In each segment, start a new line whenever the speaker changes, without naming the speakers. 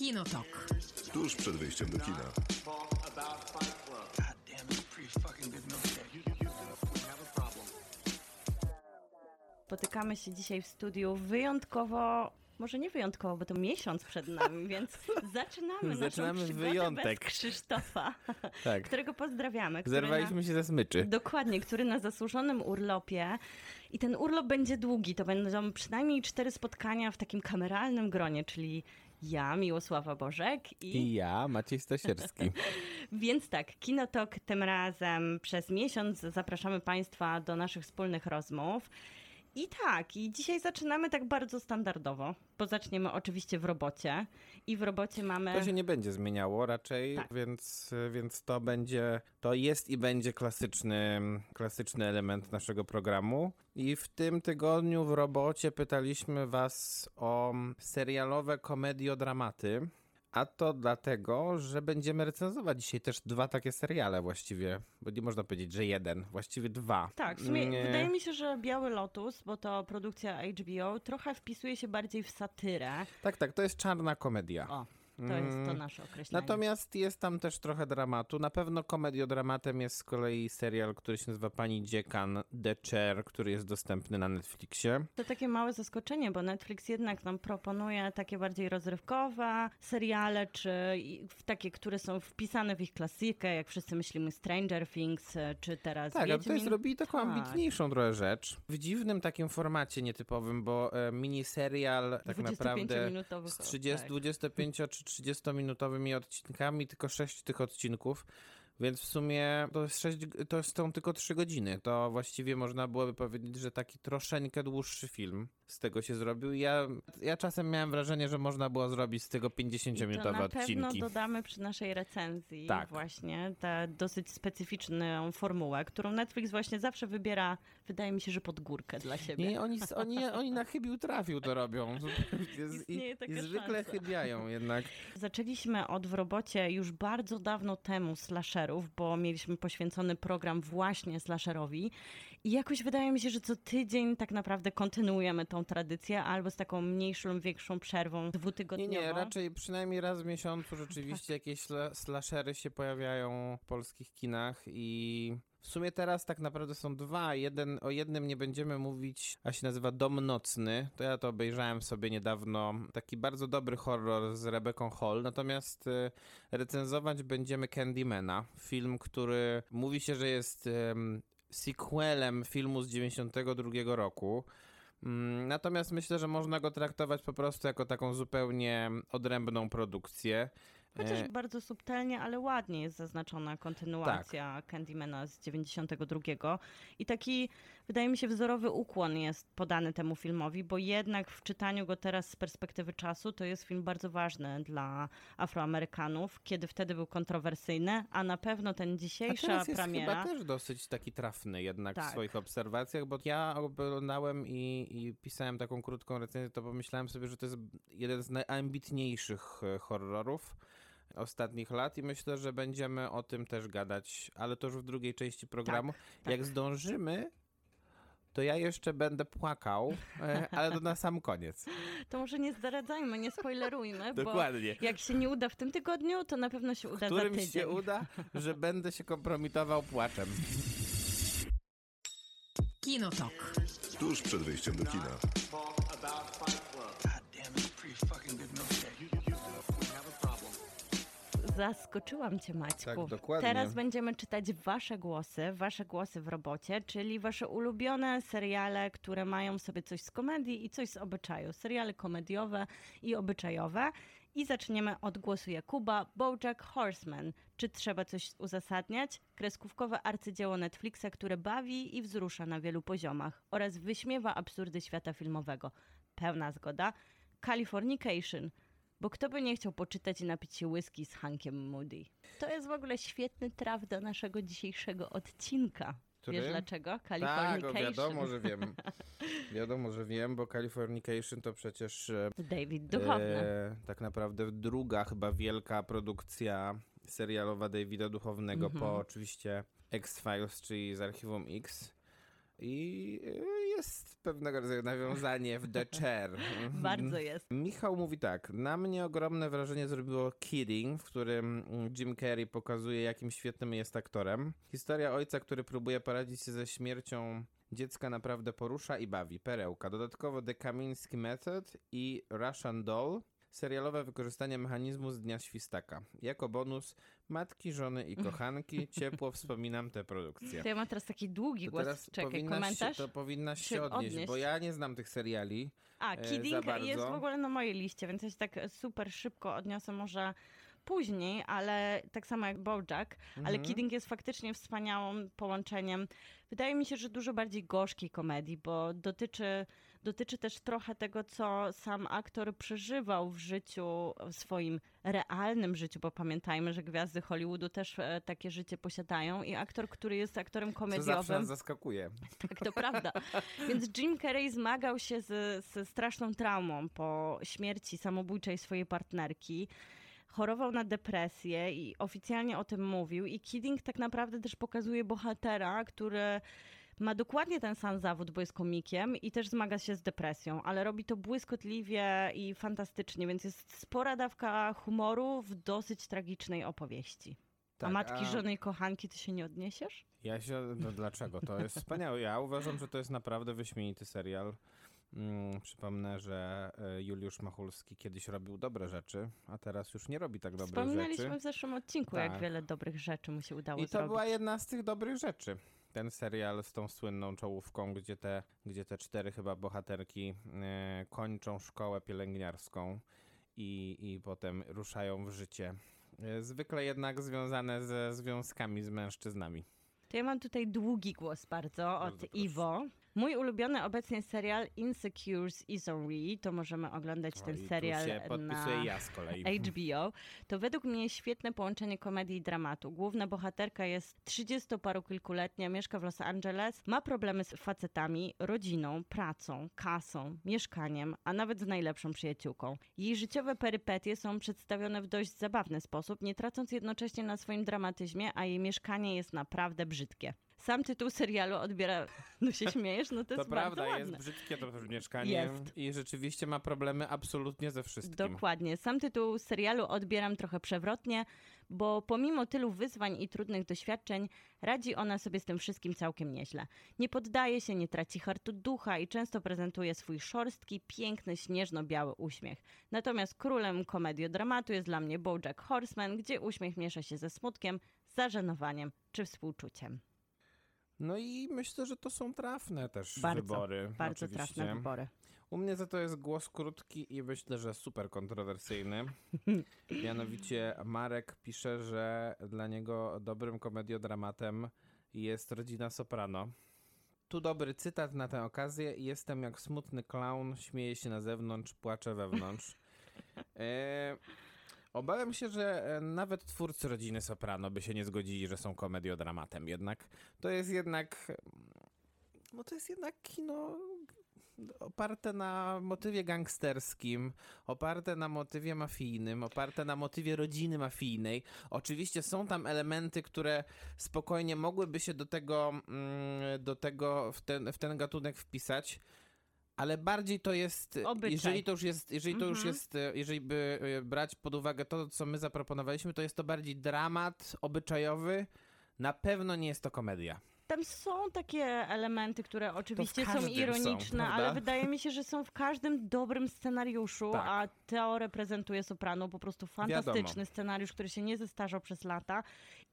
Kinotok.
Tuż przed wyjściem do kina.
Spotykamy się dzisiaj w studiu wyjątkowo, może nie wyjątkowo, bo to miesiąc przed nami, więc zaczynamy,
Zaczynamy wyjątek.
bez Krzysztofa,
Tak.
którego pozdrawiamy. który
Zerwaliśmy
na,
się ze smyczy.
Dokładnie, który na zasłużonym urlopie i ten urlop będzie długi, to będą przynajmniej cztery spotkania w takim kameralnym gronie, czyli ja, Miłosława Bożek i
I ja, Maciej Stasierski.
Więc tak, Kinotok tym razem przez miesiąc zapraszamy Państwa do naszych wspólnych rozmów. I tak, i dzisiaj zaczynamy tak bardzo standardowo, bo zaczniemy oczywiście w robocie i w robocie mamy...
To się nie będzie zmieniało raczej,
Tak.
więc, więc to będzie, to jest i będzie klasyczny, klasyczny element naszego programu. I w tym tygodniu w robocie pytaliśmy was o serialowe komediodramaty. A to dlatego, że będziemy recenzować dzisiaj też dwa takie seriale właściwie, bo nie można powiedzieć, że jeden, właściwie dwa.
Tak, w sumie
Nie.
wydaje mi się, że Biały Lotus, bo to produkcja HBO, trochę wpisuje się bardziej w satyrę.
Tak, tak, to jest czarna komedia.
O, to jest to nasze określenie.
Natomiast jest tam też trochę dramatu. Na pewno komediodramatem jest z kolei serial, który się nazywa Pani Dziekan The Chair, który jest dostępny na Netflixie.
To takie małe zaskoczenie, bo Netflix jednak nam proponuje takie bardziej rozrywkowe seriale, czy takie, które są wpisane w ich klasykę, jak wszyscy myślimy Stranger Things, e, czy teraz
Tak, a
Wiedźmin.
tutaj zrobili taką
Tak.
ambitniejszą trochę rzecz. W dziwnym takim formacie nietypowym, bo e, miniserial tak naprawdę
25-minutowych,
z 30,
tak.
25 czy 30-minutowymi odcinkami, tylko 6 tych odcinków. Więc w sumie to, jest 6, to są tylko 3 godziny. To właściwie można byłoby powiedzieć, że taki troszeczkę dłuższy film z tego się zrobił. Ja, ja czasem miałem wrażenie, że można było zrobić z tego
I to
50-minutowe
na pewno
odcinki.
dodamy przy naszej recenzji
Tak.
właśnie tę dosyć specyficzną formułę, którą Netflix właśnie zawsze wybiera, wydaje mi się, że pod górkę dla siebie.
Nie, oni, oni, oni na chybił trafił to robią.
Istnieje
I,
taka
I zwykle
szansa.
chybiają jednak.
Zaczęliśmy od w robocie już bardzo dawno temu slasherów, bo mieliśmy poświęcony program właśnie slasherowi i jakoś wydaje mi się, że co tydzień tak naprawdę kontynuujemy tą tradycję, albo z taką mniejszą większą przerwą
Nie,
dwutygodniową.
nie, raczej przynajmniej raz w miesiącu rzeczywiście jakieś sla- slashery się pojawiają w polskich kinach i w sumie teraz tak naprawdę są dwa. Jeden, o jednym nie będziemy mówić, a się nazywa Dom Nocny. To ja to obejrzałem sobie niedawno. Taki bardzo dobry horror z Rebeką Hall. Natomiast y, recenzować będziemy Candymana. Film, który mówi się, że jest em, sequelem filmu z 92 roku. Mm, Natomiast myślę, że można go traktować po prostu jako taką zupełnie odrębną produkcję.
Chociaż
E,
bardzo subtelnie, ale ładnie jest zaznaczona kontynuacja
Tak.
Candymana z 92. I taki, wydaje mi się, wzorowy ukłon jest podany temu filmowi, bo jednak w czytaniu go teraz z perspektywy czasu to jest film bardzo ważny dla Afroamerykanów, kiedy wtedy był kontrowersyjny, a na pewno ten
A
dzisiejsza
teraz jest
premiera...
chyba też dosyć taki trafny jednak
Tak.
w swoich obserwacjach, bo ja oglądałem i, i pisałem taką krótką recenzję, to pomyślałem sobie, że to jest jeden z najambitniejszych e, horrorów ostatnich lat i myślę, że będziemy o tym też gadać, ale to już w drugiej części programu.
tak.
Jak zdążymy, to ja jeszcze będę płakał, e, ale to na sam koniec.
To może nie zdradzajmy, nie spoilerujmy,
Dokładnie.
bo jak się nie uda w tym tygodniu, to na pewno się uda za
Którym
tydzień.
się uda, że będę się kompromitował płaczem.
Kinotok.
Tuż przed wyjściem do kina.
Zaskoczyłam cię, Maćku.
Tak, dokładnie.
Teraz będziemy czytać wasze głosy, wasze głosy w robocie, czyli wasze ulubione seriale, które mają sobie coś z komedii i coś z obyczaju. Seriale komediowe i obyczajowe. I zaczniemy od głosu Jakuba, BoJack Horseman. Czy trzeba coś uzasadniać? Kreskówkowe arcydzieło Netflixa, które bawi i wzrusza na wielu poziomach oraz wyśmiewa absurdy świata filmowego. Pełna zgoda. Californication. Bo kto by nie chciał poczytać i napić się whisky z Hankiem Moody? To jest w ogóle świetny traf do naszego dzisiejszego odcinka.
Który?
Wiesz dlaczego?
Tak,
Californication.
o, wiadomo, że wiem. Wiadomo, że wiem, bo Californication to przecież e,
David Duchowny.
e, tak naprawdę druga chyba wielka produkcja serialowa Davida Duchownego
Mhm.
po oczywiście X-Files, czyli z Archiwum X. I y, jest pewnego rodzaju nawiązanie w The Chair.
Bardzo jest.
Michał mówi tak. Na mnie ogromne wrażenie zrobiło Kidding, w którym mm, Jim Carrey pokazuje, jakim świetnym jest aktorem. Historia ojca, który próbuje poradzić sobie ze śmiercią dziecka, naprawdę porusza i bawi. Perełka. Dodatkowo The Kamiński Method i Russian Doll. Serialowe wykorzystanie mechanizmu z Dnia Świstaka. Jako bonus matki, żony i kochanki. Ciepło wspominam tę produkcję.
To ja mam teraz taki długi
To
głos.
teraz
Czekaj,
powinnaś
komentarz?
Się, to powinnaś się odnieść,
odnieść?
bo ja nie znam tych seriali.
A,
e,
Kidding jest w ogóle na mojej liście, więc ja się tak super szybko odniosę może później, ale tak samo jak Bojack, ale
Mhm.
Kidding jest faktycznie wspaniałym połączeniem. Wydaje mi się, że dużo bardziej gorzkiej komedii, bo dotyczy, dotyczy też trochę tego, co sam aktor przeżywał w życiu, w swoim realnym życiu, bo pamiętajmy, że gwiazdy Hollywoodu też e, takie życie posiadają i aktor, który jest aktorem
Co zawsze
komediowym,
nas zaskakuje.
tak, to prawda. Więc Jim Carrey zmagał się z, ze straszną traumą po śmierci samobójczej swojej partnerki. Chorował na depresję i oficjalnie o tym mówił. I Kidding tak naprawdę też pokazuje bohatera, który ma dokładnie ten sam zawód, bo jest komikiem i też zmaga się z depresją, ale robi to błyskotliwie i fantastycznie, więc jest spora dawka humoru w dosyć tragicznej opowieści. a
Tak,
matki,
a-
żony i kochanki, ty się nie odniesiesz?
Ja się, no dlaczego? To jest wspaniałe. Ja uważam, że to jest naprawdę wyśmienity serial. Mm, przypomnę, że e, Juliusz Machulski kiedyś robił dobre rzeczy, a teraz już nie robi tak dobrych
Wspominaliśmy
rzeczy.
w zeszłym odcinku, jak
Tak.
wiele dobrych rzeczy mu się udało
I to
zrobić.
była jedna z tych dobrych rzeczy. Ten serial z tą słynną czołówką, gdzie te, gdzie te cztery chyba bohaterki e, kończą szkołę pielęgniarską i, i potem ruszają w życie. E, zwykle jednak związane ze związkami z mężczyznami.
To ja mam tutaj długi głos bardzo od
Bardzo proszę.
Iwo. Mój ulubiony obecnie serial Insecures is Real, to możemy oglądać
O,
ten serial na
ja z kolei.
HBO. To według mnie świetne połączenie komedii i dramatu. Główna bohaterka jest 30-parokilkuletnia, mieszka w Los Angeles, ma problemy z facetami, rodziną, pracą, kasą, mieszkaniem, a nawet z najlepszą przyjaciółką. Jej życiowe perypetie są przedstawione w dość zabawny sposób, nie tracąc jednocześnie na swoim dramatyzmie, a jej mieszkanie jest naprawdę brzydkie. Sam tytuł serialu odbiera... No się śmiejesz? No to,
To
jest
prawda,
bardzo
jest
ładne.
brzydkie to mieszkanie
Jest.
i rzeczywiście ma problemy absolutnie ze wszystkim.
Dokładnie. Sam tytuł serialu odbieram trochę przewrotnie, bo pomimo tylu wyzwań i trudnych doświadczeń, radzi ona sobie z tym wszystkim całkiem nieźle. Nie poddaje się, nie traci hartu ducha i często prezentuje swój szorstki, piękny, śnieżno-biały uśmiech. Natomiast królem komediodramatu jest dla mnie BoJack Horseman, gdzie uśmiech miesza się ze smutkiem, zażenowaniem czy współczuciem.
No i myślę, że to są trafne też
Bardzo,
wybory.
Bardzo
oczywiście.
trafne wybory.
U mnie za to jest głos krótki i myślę, że super kontrowersyjny. Mianowicie Marek pisze, że dla niego dobrym komediodramatem jest Rodzina Soprano. Tu dobry cytat na tę okazję. Jestem jak smutny klaun, śmieję się na zewnątrz, płaczę wewnątrz. E, obawiam się, że e, nawet twórcy Rodziny Soprano by się nie zgodzili, że są komediodramatem. Jednak to jest jednak... No to jest jednak kino oparte na motywie gangsterskim, oparte na motywie mafijnym, oparte na motywie rodziny mafijnej. Oczywiście są tam elementy, które spokojnie mogłyby się do tego, mm, do tego w, ten, w ten gatunek wpisać. Ale bardziej to jest,
Obyczaj.
jeżeli to już jest, jeżeli to już
Mhm.
jest, e, jeżeli by e, brać pod uwagę to, co my zaproponowaliśmy, to jest to bardziej dramat obyczajowy. Na pewno nie jest to komedia.
Tam są takie elementy, które oczywiście są
są,
ironiczne,
prawda?
ale wydaje mi się, że są w każdym dobrym scenariuszu,
Tak.
a Teo reprezentuje Soprano, po prostu fantastyczny
Wiadomo.
scenariusz, który się nie zestarzał przez lata.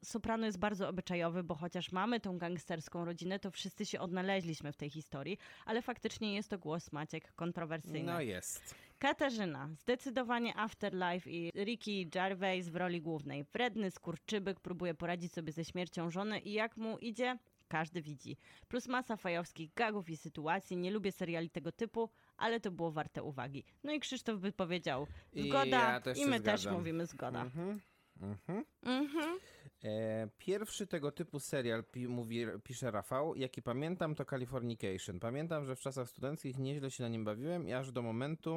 Soprano jest bardzo obyczajowy, bo chociaż mamy tą gangsterską rodzinę, to wszyscy się odnaleźliśmy w tej historii, ale faktycznie jest to głos Maciek kontrowersyjny.
No jest.
Katarzyna, zdecydowanie Afterlife i Ricky Gervais w roli głównej. Wredny skurczybyk próbuje poradzić sobie ze śmiercią żony i jak mu idzie, każdy widzi. Plus masa fajowskich gagów i sytuacji. Nie lubię seriali tego typu, ale to było warte uwagi. No i Krzysztof by powiedział
I
zgoda
ja też
i my też
zgadzam.
mówimy zgoda.
Mhm. Mhm.
Mhm.
E, pierwszy tego typu serial, pi, mówi, pisze Rafał, jaki pamiętam, to Californication. Pamiętam, że w czasach studenckich nieźle się na nim bawiłem i aż do momentu,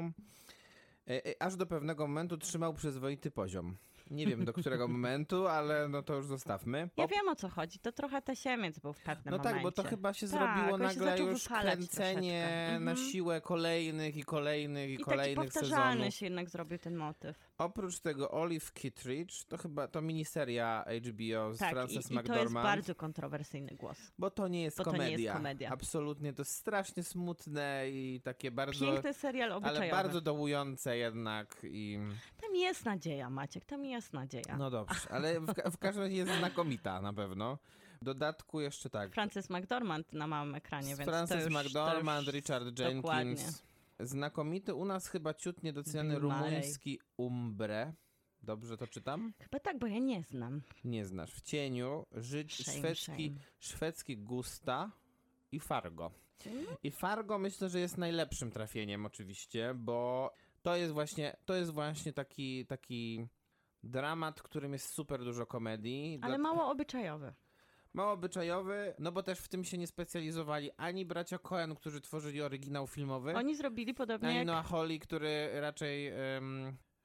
e, e, aż do pewnego momentu trzymał przyzwoity poziom. Nie wiem do którego momentu, ale no to już zostawmy.
Ja wiem o co chodzi. To trochę tasiemiec był w pewnym
No
momencie.
tak, bo to chyba się
Tak,
zrobiło
się
nagle
zaczął
już kręcenie
troszeczkę.
na
Mhm.
siłę kolejnych i kolejnych i,
I taki
kolejnych
powtarzalny
sezonów.
się jednak zrobił ten motyw.
Oprócz tego Olive Kittredge, to chyba to miniseria HBO z
Tak,
Frances
i to jest
McDormand.
bardzo kontrowersyjny głos.
Bo to nie jest
bo to nie
komedia.
jest komedia.
Absolutnie, to jest strasznie smutne i takie bardzo...
Piękny serial obyczajowy.
Ale bardzo dołujące jednak i...
Tam jest nadzieja, Maciek, tam jest nadzieja.
No dobrze, ale w, ka- w każdym razie jest znakomita na pewno. W dodatku jeszcze tak,
Frances McDormand na małym ekranie, więc
Frances
to już,
McDormand,
to już
Richard
dokładnie.
Znakomity, u nas chyba ciut
Murray.
rumuński Umbre. Dobrze to czytam?
Chyba tak, bo ja nie znam.
Nie znasz. W cieniu, żyć,
Shame,
szwedzki,
shame.
szwedzki Gusta i Fargo. I Fargo myślę, że jest najlepszym trafieniem oczywiście, bo to jest właśnie, to jest właśnie taki, taki dramat, którym jest super dużo komedii.
Ale
Dla-
mało obyczajowy.
Mało obyczajowy, no bo też w tym się nie specjalizowali ani bracia Coen, którzy tworzyli oryginał filmowy,
Oni zrobili podobnie
ani
jak...
Noah Hawley, który raczej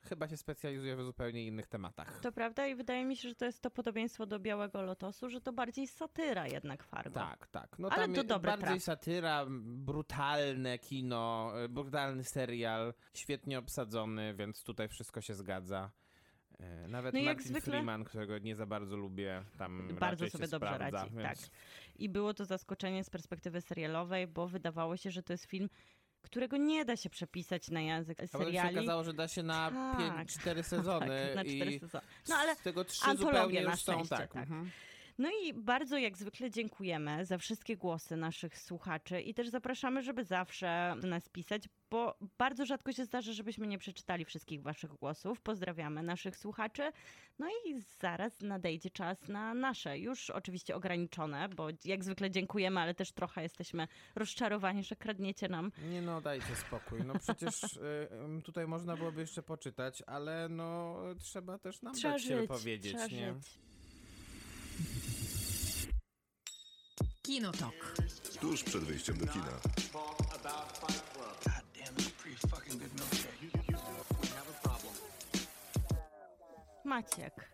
chyba się specjalizuje w zupełnie innych tematach.
To prawda i wydaje mi się, że to jest to podobieństwo do Białego Lotosu, że to bardziej satyra jednak Fargo.
Tak, tak. No
Ale to dobry
bardziej
traf.
satyra, brutalne kino, e, brutalny serial, świetnie obsadzony, więc tutaj wszystko się zgadza. E, Nawet
No
Martin
zwykle-
Freeman, którego nie za bardzo lubię, tam
Bardzo sobie
się
dobrze
sprawdza,
radzi,
więc...
tak. I było to zaskoczenie z perspektywy serialowej, bo wydawało się, że to jest film, którego nie da się przepisać na język
A potem się
seriali.
okazało, że da się na
Tak.
5-4 sezony
tak, na cztery
i
sezony. No ale
z tego trzy zupełnie już są tak.
tak.
Mhm.
No i bardzo jak zwykle dziękujemy za wszystkie głosy naszych słuchaczy i też zapraszamy, żeby zawsze do nas pisać, bo bardzo rzadko się zdarza, żebyśmy nie przeczytali wszystkich waszych głosów. Pozdrawiamy naszych słuchaczy. No i zaraz nadejdzie czas na nasze, już oczywiście ograniczone, bo jak zwykle dziękujemy, ale też trochę jesteśmy rozczarowani, że kradniecie nam.
Nie no, dajcie spokój. No przecież y, tutaj można byłoby jeszcze poczytać, ale no trzeba też nam
Trzeba
dać się
żyć,
powiedzieć,
trzeba
nie?
żyć.
Kinotok.
Tuż przed wyjściem do kina.
Maciek,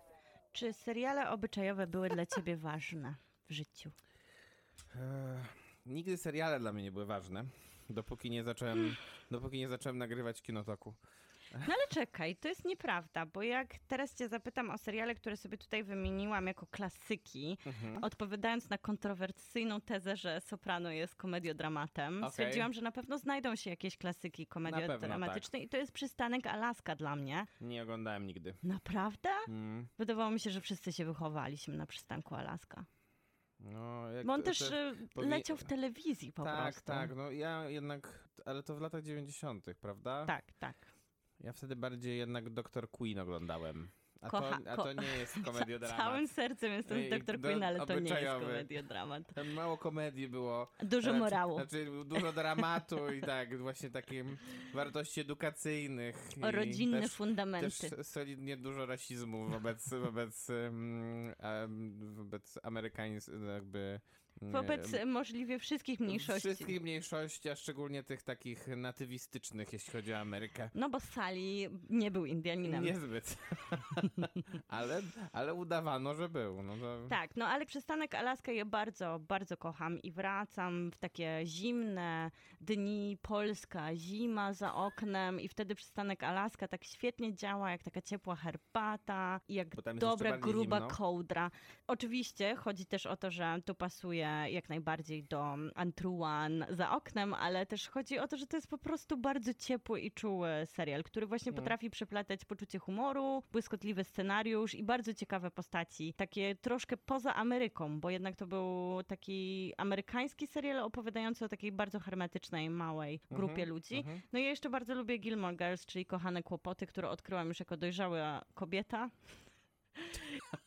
czy seriale obyczajowe były dla ciebie ważne w życiu?
Eee, nigdy seriale dla mnie nie były ważne, dopóki nie zacząłem, dopóki nie zacząłem nagrywać kinotoku.
No ale czekaj, to jest nieprawda, bo jak teraz cię zapytam o seriale, które sobie tutaj wymieniłam jako klasyki,
Mhm.
odpowiadając na kontrowersyjną tezę, że Soprano jest komediodramatem,
Okej.
stwierdziłam, że na pewno znajdą się jakieś klasyki komediodramatyczne i to jest Przystanek Alaska dla mnie.
Nie oglądałem nigdy.
Naprawdę?
Mm,
Wydawało mi się, że wszyscy się wychowaliśmy na Przystanku Alaska.
no,
Bo on
to-
też y,
powie-
leciał w telewizji po
tak,
prostu.
tak, no ja jednak, ale to w latach 90., prawda?
Tak, tak.
Ja wtedy bardziej jednak Dr. Queen oglądałem. A,
Kocha-
to, a
ko-
to nie jest komediodramat.
Całym sercem jestem z Dr. Queen, ale to nie jest komediodramat.
Tam mało komedii było.
Dużo
Raczej-
morału.
Znaczy dużo dramatu i tak, właśnie takim wartości edukacyjnych.
O rodzinne
też,
fundamenty.
też solidnie dużo rasizmu wobec, wobec, um, wobec amerykańskich, jakby...
Wobec możliwie wszystkich mniejszości.
Wszystkich mniejszości, a szczególnie tych takich natywistycznych, jeśli chodzi o Amerykę.
No bo Sali nie był Indianinem.
Niezbyt. ale, ale udawano, że był. No to...
Tak, no ale przystanek Alaska ja bardzo, bardzo kocham i wracam w takie zimne dni, Polska, zima za oknem i wtedy przystanek Alaska tak świetnie działa, jak taka ciepła herbata i jak dobra, gruba
zimno.
kołdra. Oczywiście chodzi też o to, że to pasuje jak najbardziej do Antruan za oknem, ale też chodzi o to, że to jest po prostu bardzo ciepły i czuły serial, który właśnie
Mm.
potrafi przeplatać poczucie humoru, błyskotliwy scenariusz i bardzo ciekawe postaci. Takie troszkę poza Ameryką, bo jednak to był taki amerykański serial opowiadający o takiej bardzo hermetycznej, małej grupie
Mhm,
ludzi.
mhm.
No i ja jeszcze bardzo lubię Gilmore Girls, czyli Kochane Kłopoty, które odkryłam już jako dojrzała kobieta.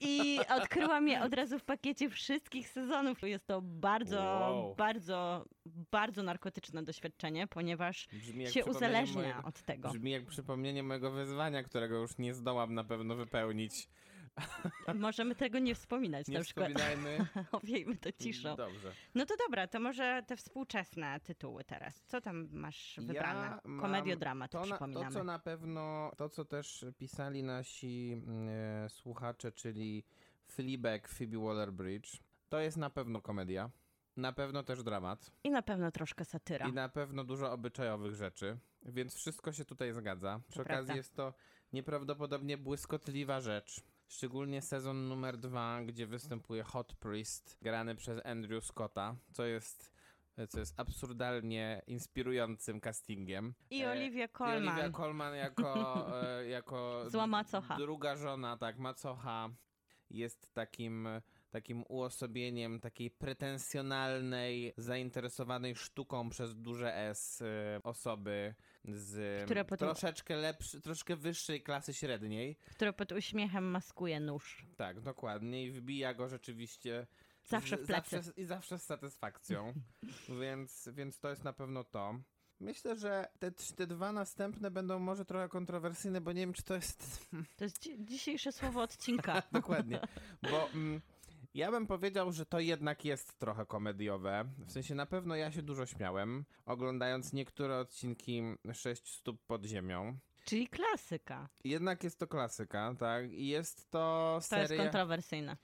I odkryłam je od razu w pakiecie wszystkich sezonów. Jest to bardzo,
Wow.
bardzo, bardzo narkotyczne doświadczenie, ponieważ się uzależnia
mojego-
od tego.
Brzmi jak przypomnienie mojego wyzwania, którego już nie zdołam na pewno wypełnić.
Możemy tego nie wspominać
Nie
na przykład.
wspominajmy.
Owiejmy to ciszą.
Dobrze.
No to dobra, to może te współczesne tytuły teraz. Co tam masz wybrane?
Ja
Komediodramat,
to, na,
przypominamy.
to, co na pewno, to co też pisali nasi mm, e, słuchacze, czyli Fleabag, Phoebe Waller-Bridge, to jest na pewno komedia. Na pewno też dramat.
I na pewno troszkę satyra.
I na pewno dużo obyczajowych rzeczy, więc wszystko się tutaj zgadza. Przy okazji jest to nieprawdopodobnie błyskotliwa rzecz. Szczególnie sezon numer dwa, gdzie występuje Hot Priest, grany przez Andrew Scotta, co jest, co jest absurdalnie inspirującym castingiem.
I
E,
Olivia
I
Colman.
Olivia Colman jako, e, jako
Zła macocha.
druga żona, tak, macocha, jest takim, takim uosobieniem takiej pretensjonalnej, zainteresowanej sztuką przez duże S e, osoby z
Które potem-
troszeczkę lepszy, troszkę wyższej klasy średniej.
Który pod uśmiechem maskuje nóż.
Tak, dokładnie i wybija go rzeczywiście
Zawsze w plecy.
Zawsze, I zawsze z satysfakcją, więc, więc to jest na pewno to. Myślę, że te, te dwa następne będą może trochę kontrowersyjne, bo nie wiem, czy to jest
To jest dzi- dzisiejsze słowo odcinka.
dokładnie. Bo mm, ja bym powiedział, że to jednak jest trochę komediowe. W sensie na pewno ja się dużo śmiałem, oglądając niektóre odcinki Sześć stóp pod ziemią.
Czyli klasyka.
Jednak jest to klasyka, tak? I jest to
To jest
seria...
kontrowersyjne.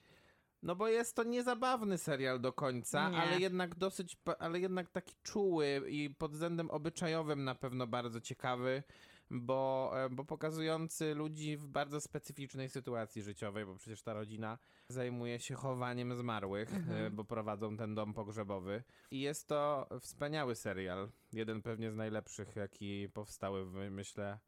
No bo jest to niezabawny serial do końca,
Nie.
ale jednak dosyć, ale jednak taki czuły i pod względem obyczajowym na pewno bardzo ciekawy, bo, e, bo pokazujący ludzi w bardzo specyficznej sytuacji życiowej, bo przecież ta rodzina zajmuje się chowaniem zmarłych, e, bo prowadzą ten dom pogrzebowy. I jest to wspaniały serial, jeden pewnie z najlepszych, jaki powstały w, myślę,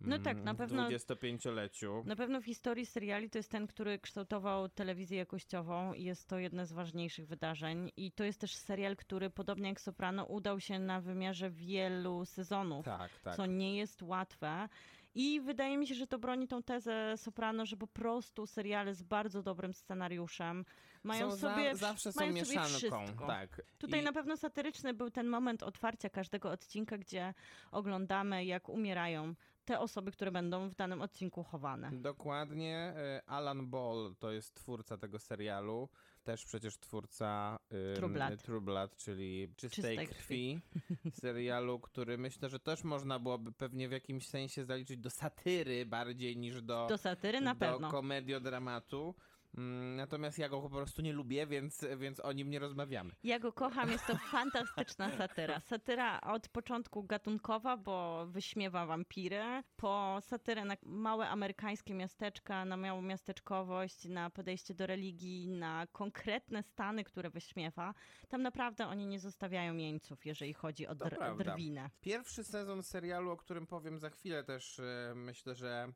No tak,
mm,
na
w
pewno-
25-leciu.
Na pewno w historii seriali to jest ten, który kształtował telewizję jakościową i jest to jedno z ważniejszych wydarzeń. I to jest też serial, który podobnie jak Soprano udał się na wymiarze wielu sezonów,
Tak, tak.
co nie jest łatwe. I wydaje mi się, że to broni tą tezę Soprano, że po prostu seriale z bardzo dobrym scenariuszem mają
są
sobie,
za, zawsze są
mają sobie
mieszanką.
wszystko.
Tak.
Tutaj
I-
na pewno satyryczny był ten moment otwarcia każdego odcinka, gdzie oglądamy, jak umierają te osoby, które będą w danym odcinku chowane.
Dokładnie. e, Alan Ball to jest twórca tego serialu. Też przecież twórca ym,
True Blood.
True Blood, czyli Czystej,
Czystej
Krwi. serialu, który myślę, że też można byłoby pewnie w jakimś sensie zaliczyć do satyry bardziej niż do,
Do satyry na
do
pewno.
komediodramatu. Mm, Natomiast ja go po prostu nie lubię, więc, więc o nim nie rozmawiamy.
Ja go kocham, jest to fantastyczna satyra. Satyra od początku gatunkowa, bo wyśmiewa wampiry, po satyrę na małe amerykańskie miasteczka, na małą miasteczkowość, na podejście do religii, na konkretne stany, które wyśmiewa. Tam naprawdę oni nie zostawiają jeńców, jeżeli chodzi o dr- drwinę.
Pierwszy sezon serialu, o którym powiem za chwilę też e, myślę, że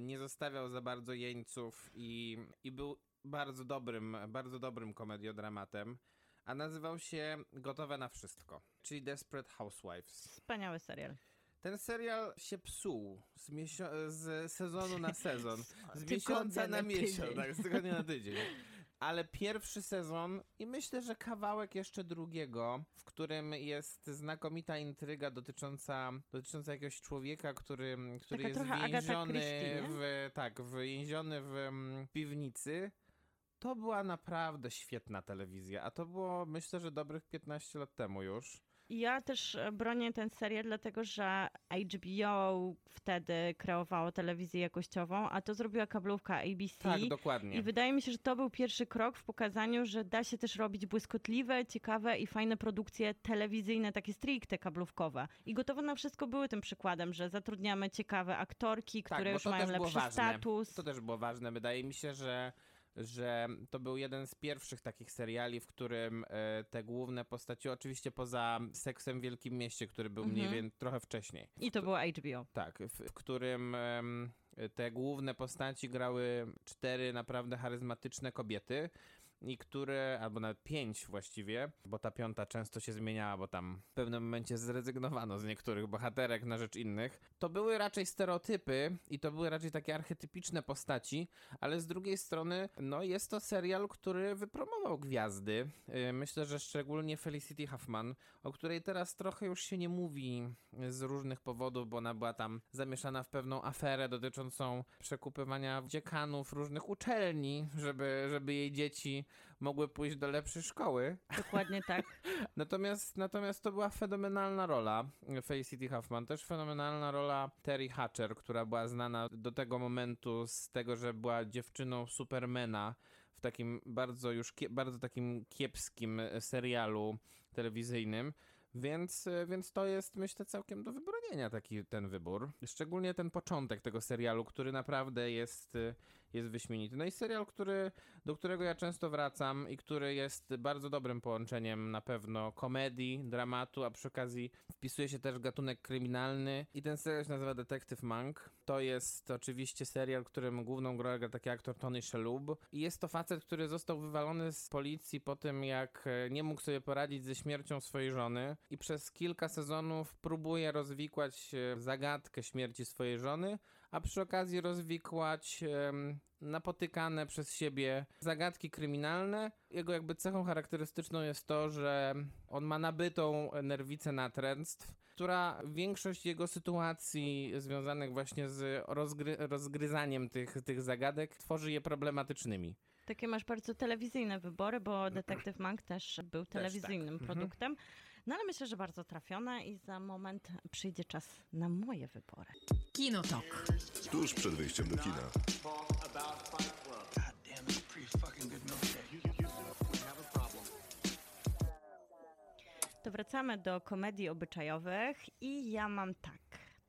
nie zostawiał za bardzo jeńców i, i był bardzo dobrym, bardzo dobrym komediodramatem, a nazywał się Gotowe na wszystko, czyli Desperate Housewives.
Wspaniały serial.
Ten serial się psuł z, z sezonu na sezon, z miesiąca na miesiąc, tak, z tygodnia na tydzień. Ale pierwszy sezon i myślę, że kawałek jeszcze drugiego, w którym jest znakomita intryga dotycząca, dotycząca jakiegoś człowieka, który, który
Taka
jest
Agatha
więziony w, tak, więziony w piwnicy. To była naprawdę świetna telewizja, a to było myślę, że dobrych 15 lat temu już.
Ja też e, bronię ten serial, dlatego że HBO wtedy kreowało telewizję jakościową, a to zrobiła kablówka ABC.
Tak, dokładnie.
I wydaje mi się, że to był pierwszy krok w pokazaniu, że da się też robić błyskotliwe, ciekawe i fajne produkcje telewizyjne, takie stricte kablówkowe. I gotowe na wszystko były tym przykładem, że zatrudniamy ciekawe aktorki, które
Tak,
już mają lepszy status.
To też było ważne. Wydaje mi się, że, że to był jeden z pierwszych takich seriali, w którym e, te główne postaci, oczywiście poza Seksem w Wielkim Mieście, który był mniej
Mhm.
więcej trochę wcześniej.
I to było HBO.
Tak, w, w którym te główne postaci grały cztery naprawdę charyzmatyczne kobiety. I który, albo nawet pięć właściwie, bo ta piąta często się zmieniała, bo tam w pewnym momencie zrezygnowano z niektórych bohaterek na rzecz innych. To były raczej stereotypy i to były raczej takie archetypiczne postaci, ale z drugiej strony, no jest to serial, który wypromował gwiazdy. Yy, Myślę, że szczególnie Felicity Huffman, o której teraz trochę już się nie mówi z różnych powodów, bo ona była tam zamieszana w pewną aferę dotyczącą przekupywania dziekanów różnych uczelni, żeby, żeby jej dzieci mogły pójść do lepszej szkoły.
Dokładnie tak.
Natomiast, natomiast to była fenomenalna rola Felicity Huffman, też fenomenalna rola Terry Hatcher, która była znana do tego momentu z tego, że była dziewczyną Supermana w takim bardzo już bardzo takim kiepskim e, serialu telewizyjnym. Więc, e, więc to jest, myślę, całkiem do wybronienia taki ten wybór. Szczególnie ten początek tego serialu, który naprawdę jest, e, jest wyśmienity. No i serial, który, do którego ja często wracam i który jest bardzo dobrym połączeniem na pewno komedii, dramatu, a przy okazji wpisuje się też gatunek kryminalny. I ten serial się nazywa Detective Monk. To jest oczywiście serial, którym główną grę gra taki aktor Tony Shalhoub. I jest to facet, który został wywalony z policji po tym, jak e, nie mógł sobie poradzić ze śmiercią swojej żony i przez kilka sezonów próbuje rozwikłać e, zagadkę śmierci swojej żony, a przy okazji rozwikłać napotykane przez siebie zagadki kryminalne. Jego jakby cechą charakterystyczną jest to, że on ma nabytą nerwicę natręctw, która większość jego sytuacji związanych właśnie z rozgry rozgryzaniem tych, tych zagadek tworzy je problematycznymi.
Takie masz bardzo telewizyjne wybory, bo Detective Monk też był telewizyjnym
tak.
produktem. No ale myślę, że bardzo trafione i za moment przyjdzie czas na moje wybory.
Kinotok.
Tuż przed wyjściem do kina.
To wracamy do komedii obyczajowych i ja mam tak.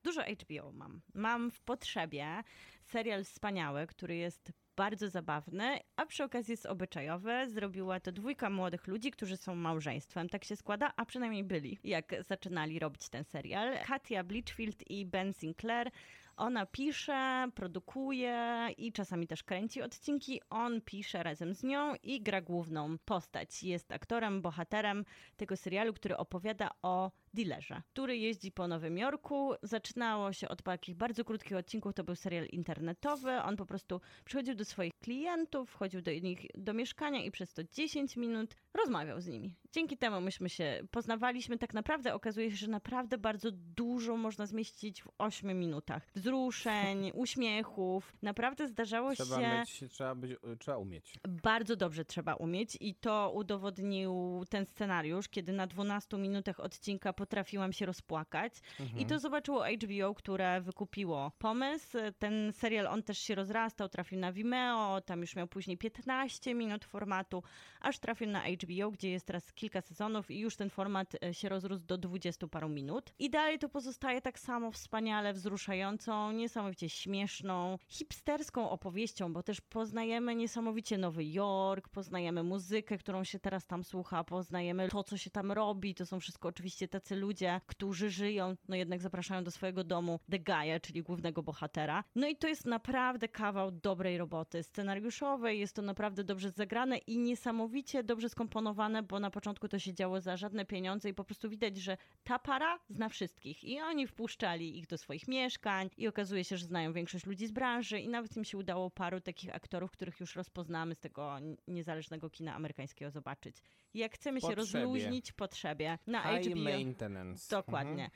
Dużo HBO mam. Mam w potrzebie serial wspaniały, który jest bardzo zabawny, a przy okazji jest obyczajowy. Zrobiła to dwójka młodych ludzi, którzy są małżeństwem. Tak się składa, a przynajmniej byli, jak zaczynali robić ten serial. Katia Bleachfield i Ben Sinclair. Ona pisze, produkuje i czasami też kręci odcinki. On pisze razem z nią i gra główną postać. Jest aktorem, bohaterem tego serialu, który opowiada o dealerze, który jeździ po Nowym Jorku. Zaczynało się od takich bardzo krótkich odcinków, to był serial internetowy. On po prostu przychodził do swoich klientów, wchodził do nich do mieszkania i przez to 10 minut rozmawiał z nimi. Dzięki temu myśmy się poznawaliśmy. Tak naprawdę okazuje się, że naprawdę bardzo dużo można zmieścić w 8 minutach. Wzruszeń, uśmiechów. Naprawdę zdarzało
Trzeba,
się
mieć, trzeba, być, trzeba umieć.
bardzo dobrze trzeba umieć i to udowodnił ten scenariusz, kiedy na 12 minutach odcinka potrafiłam się rozpłakać. I to zobaczyło HBO, które wykupiło pomysł. Ten serial, on też się rozrastał, trafił na Vimeo, tam już miał później 15 minut formatu, aż trafił na HBO, gdzie jest teraz kilka sezonów i już ten format e, się rozrósł do 20 paru minut. I dalej to pozostaje tak samo wspaniale wzruszającą, niesamowicie śmieszną, hipsterską opowieścią, bo też poznajemy niesamowicie Nowy Jork, poznajemy muzykę, którą się teraz tam słucha, poznajemy to, co się tam robi. To są wszystko oczywiście tacy ludzie, którzy żyją, no jednak zapraszają do swojego domu The Guy'a, czyli głównego bohatera. No i to jest naprawdę kawał dobrej roboty scenariuszowej, jest to naprawdę dobrze zagrane i niesamowicie dobrze skomponowane, bo na początku to się działo za żadne pieniądze i po prostu widać, że ta para zna wszystkich i oni wpuszczali ich do swoich mieszkań i okazuje się, że znają większość ludzi z branży i nawet im się udało paru takich aktorów, których już rozpoznamy z tego niezależnego kina amerykańskiego zobaczyć. Jak chcemy się
Potrzebie.
rozluźnić potrzebie na
High
HBO.
maintenance.
Dokładnie.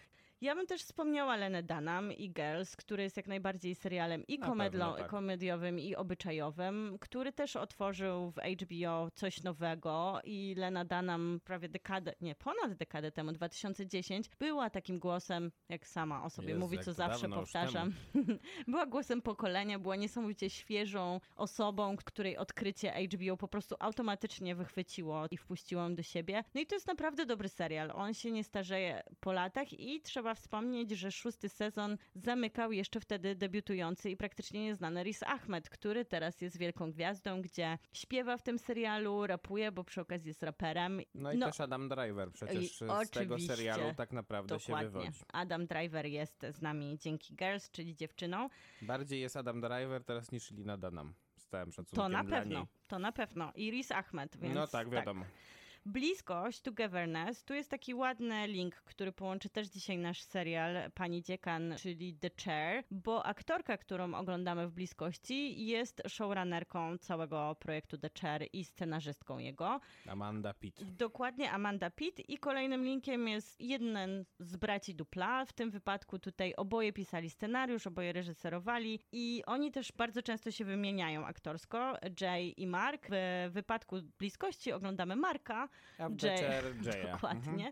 Ja bym też wspomniała Lenę Dunham i Girls, który jest jak najbardziej serialem i komedlo-
pewno tak.
komediowym, i obyczajowym, który też otworzył w HBO coś nowego i Lena Dunham prawie dekadę, nie, ponad dekadę temu, 2010, była takim głosem, jak sama o sobie
Jezu,
mówi, co zawsze powtarzam, była głosem pokolenia, była niesamowicie świeżą osobą, której odkrycie HBO po prostu automatycznie wychwyciło i wpuściło ją do siebie. No i to jest naprawdę dobry serial. On się nie starzeje po latach i trzeba wspomnieć, że szósty sezon zamykał jeszcze wtedy debiutujący i praktycznie nieznany Riz Ahmed, który teraz jest wielką gwiazdą, gdzie śpiewa w tym serialu, rapuje, bo przy okazji jest raperem.
No i też Adam Driver przecież z tego serialu tak naprawdę się
Dokładnie.
wywodzi.
Adam Driver jest z nami dzięki Girls, czyli dziewczyną.
Bardziej jest Adam Driver teraz niż Lina Dunham z całym szacunkiem
To na pewno,
niej.
to na pewno. I Riz Ahmed, więc
No tak, wiadomo.
Bliskość, togetherness, tu jest taki ładny link, który połączy też dzisiaj nasz serial Pani Dziekan, czyli The Chair, bo aktorka, którą oglądamy w Bliskości jest showrunnerką całego projektu The Chair i scenarzystką jego.
Amanda Pitt.
Dokładnie Amanda Pitt i kolejnym linkiem jest jeden z braci Dupla. W tym wypadku tutaj oboje pisali scenariusz, oboje reżyserowali i oni też bardzo często się wymieniają aktorsko, Jay i Mark. W wypadku Bliskości oglądamy Marka,
Jaya.
Dokładnie.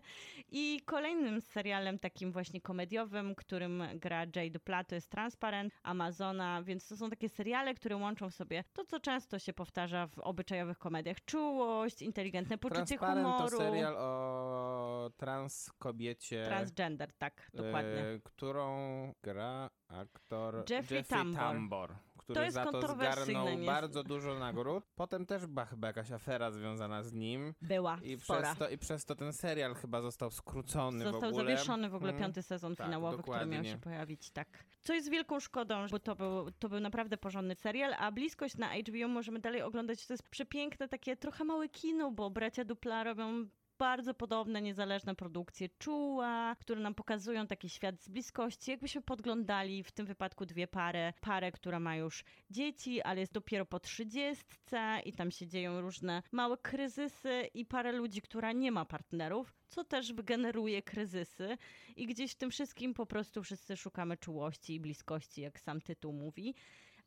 I kolejnym serialem takim właśnie komediowym, którym gra Jay Dupla, to jest Transparent, Amazona, więc to są takie seriale, które łączą w sobie to, co często się powtarza w obyczajowych komediach. Czułość, inteligentne poczucie
Transparent
humoru.
to serial o trans kobiecie.
Transgender, tak, dokładnie.
e, którą gra aktor
Jeffrey Tambor.
Który za to zgarnął
nie-
bardzo dużo nagród. Potem też była chyba jakaś afera związana z nim.
Była
I
spora.
przez, to, I przez to ten serial chyba został skrócony w
Został
ogóle.
zawieszony w ogóle
Mm.
piąty sezon
tak,
finałowy, który miał się pojawić, tak. Co jest wielką szkodą, bo to był, to był naprawdę porządny serial, a bliskość na HBO możemy dalej oglądać. To jest przepiękne, takie trochę małe kino, bo bracia Dupla robią bardzo podobne, niezależne produkcje czuła, które nam pokazują taki świat z bliskości. Jakbyśmy podglądali w tym wypadku dwie pary. Parę, która ma już dzieci, ale jest dopiero po trzydziestce i tam się dzieją różne małe kryzysy i parę ludzi, która nie ma partnerów, co też generuje kryzysy i gdzieś w tym wszystkim po prostu wszyscy szukamy czułości i bliskości, jak sam tytuł mówi.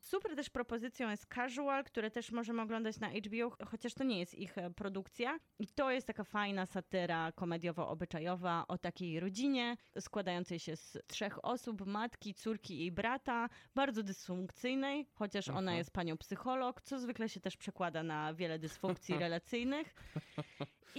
Super też propozycją jest Casual, które też możemy oglądać na HBO, chociaż to nie jest ich e, produkcja. I to jest taka fajna satyra komediowo-obyczajowa o takiej rodzinie składającej się z trzech osób, matki, córki i brata, bardzo dysfunkcyjnej, chociaż ona
Mhm.
jest panią psycholog, co zwykle się też przekłada na wiele dysfunkcji relacyjnych.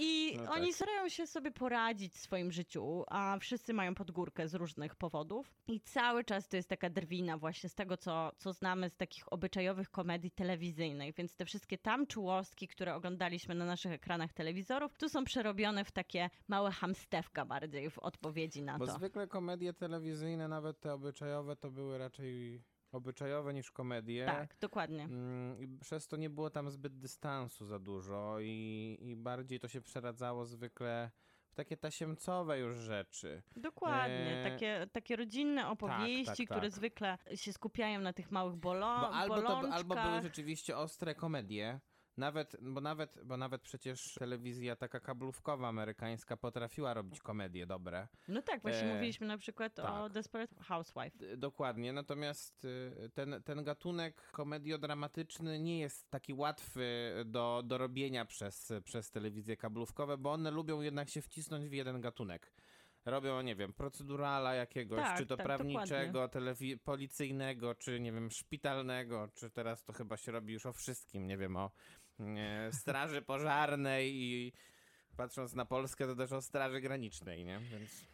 I
No
oni
tak.
starają się sobie poradzić w swoim życiu, a wszyscy mają podgórkę z różnych powodów. I cały czas to jest taka drwina właśnie z tego, co, co znamy z takich obyczajowych komedii telewizyjnych. Więc te wszystkie tam czułostki, które oglądaliśmy na naszych ekranach telewizorów, tu są przerobione w takie małe hamstewka bardziej w odpowiedzi na
Bo
to.
zwykle komedie telewizyjne, nawet te obyczajowe, to były raczej obyczajowe niż komedie.
Tak, dokładnie.
Mm, Przez to nie było tam zbyt dystansu za dużo i, i bardziej to się przeradzało zwykle w takie tasiemcowe już rzeczy.
Dokładnie.
e,
Takie, takie rodzinne opowieści,
tak,
które
tak.
zwykle się skupiają na tych małych bolo
Bo albo, to, albo były rzeczywiście ostre komedie, nawet, bo, nawet, bo nawet przecież telewizja taka kablówkowa amerykańska potrafiła robić komedie dobre.
No tak, właśnie
E,
mówiliśmy na przykład o
tak.
Desperate Housewife.
Dokładnie, natomiast y, ten, ten gatunek komediodramatyczny nie jest taki łatwy do, do robienia przez, przez telewizje kablówkowe, bo one lubią jednak się wcisnąć w jeden gatunek. Robią, nie wiem, procedurala jakiegoś,
Tak,
czy to
tak,
prawniczego, telewi- policyjnego, czy nie wiem, szpitalnego, czy teraz to chyba się robi już o wszystkim, nie wiem, o straży pożarnej i patrząc na Polskę, to też o straży granicznej, nie? Więc...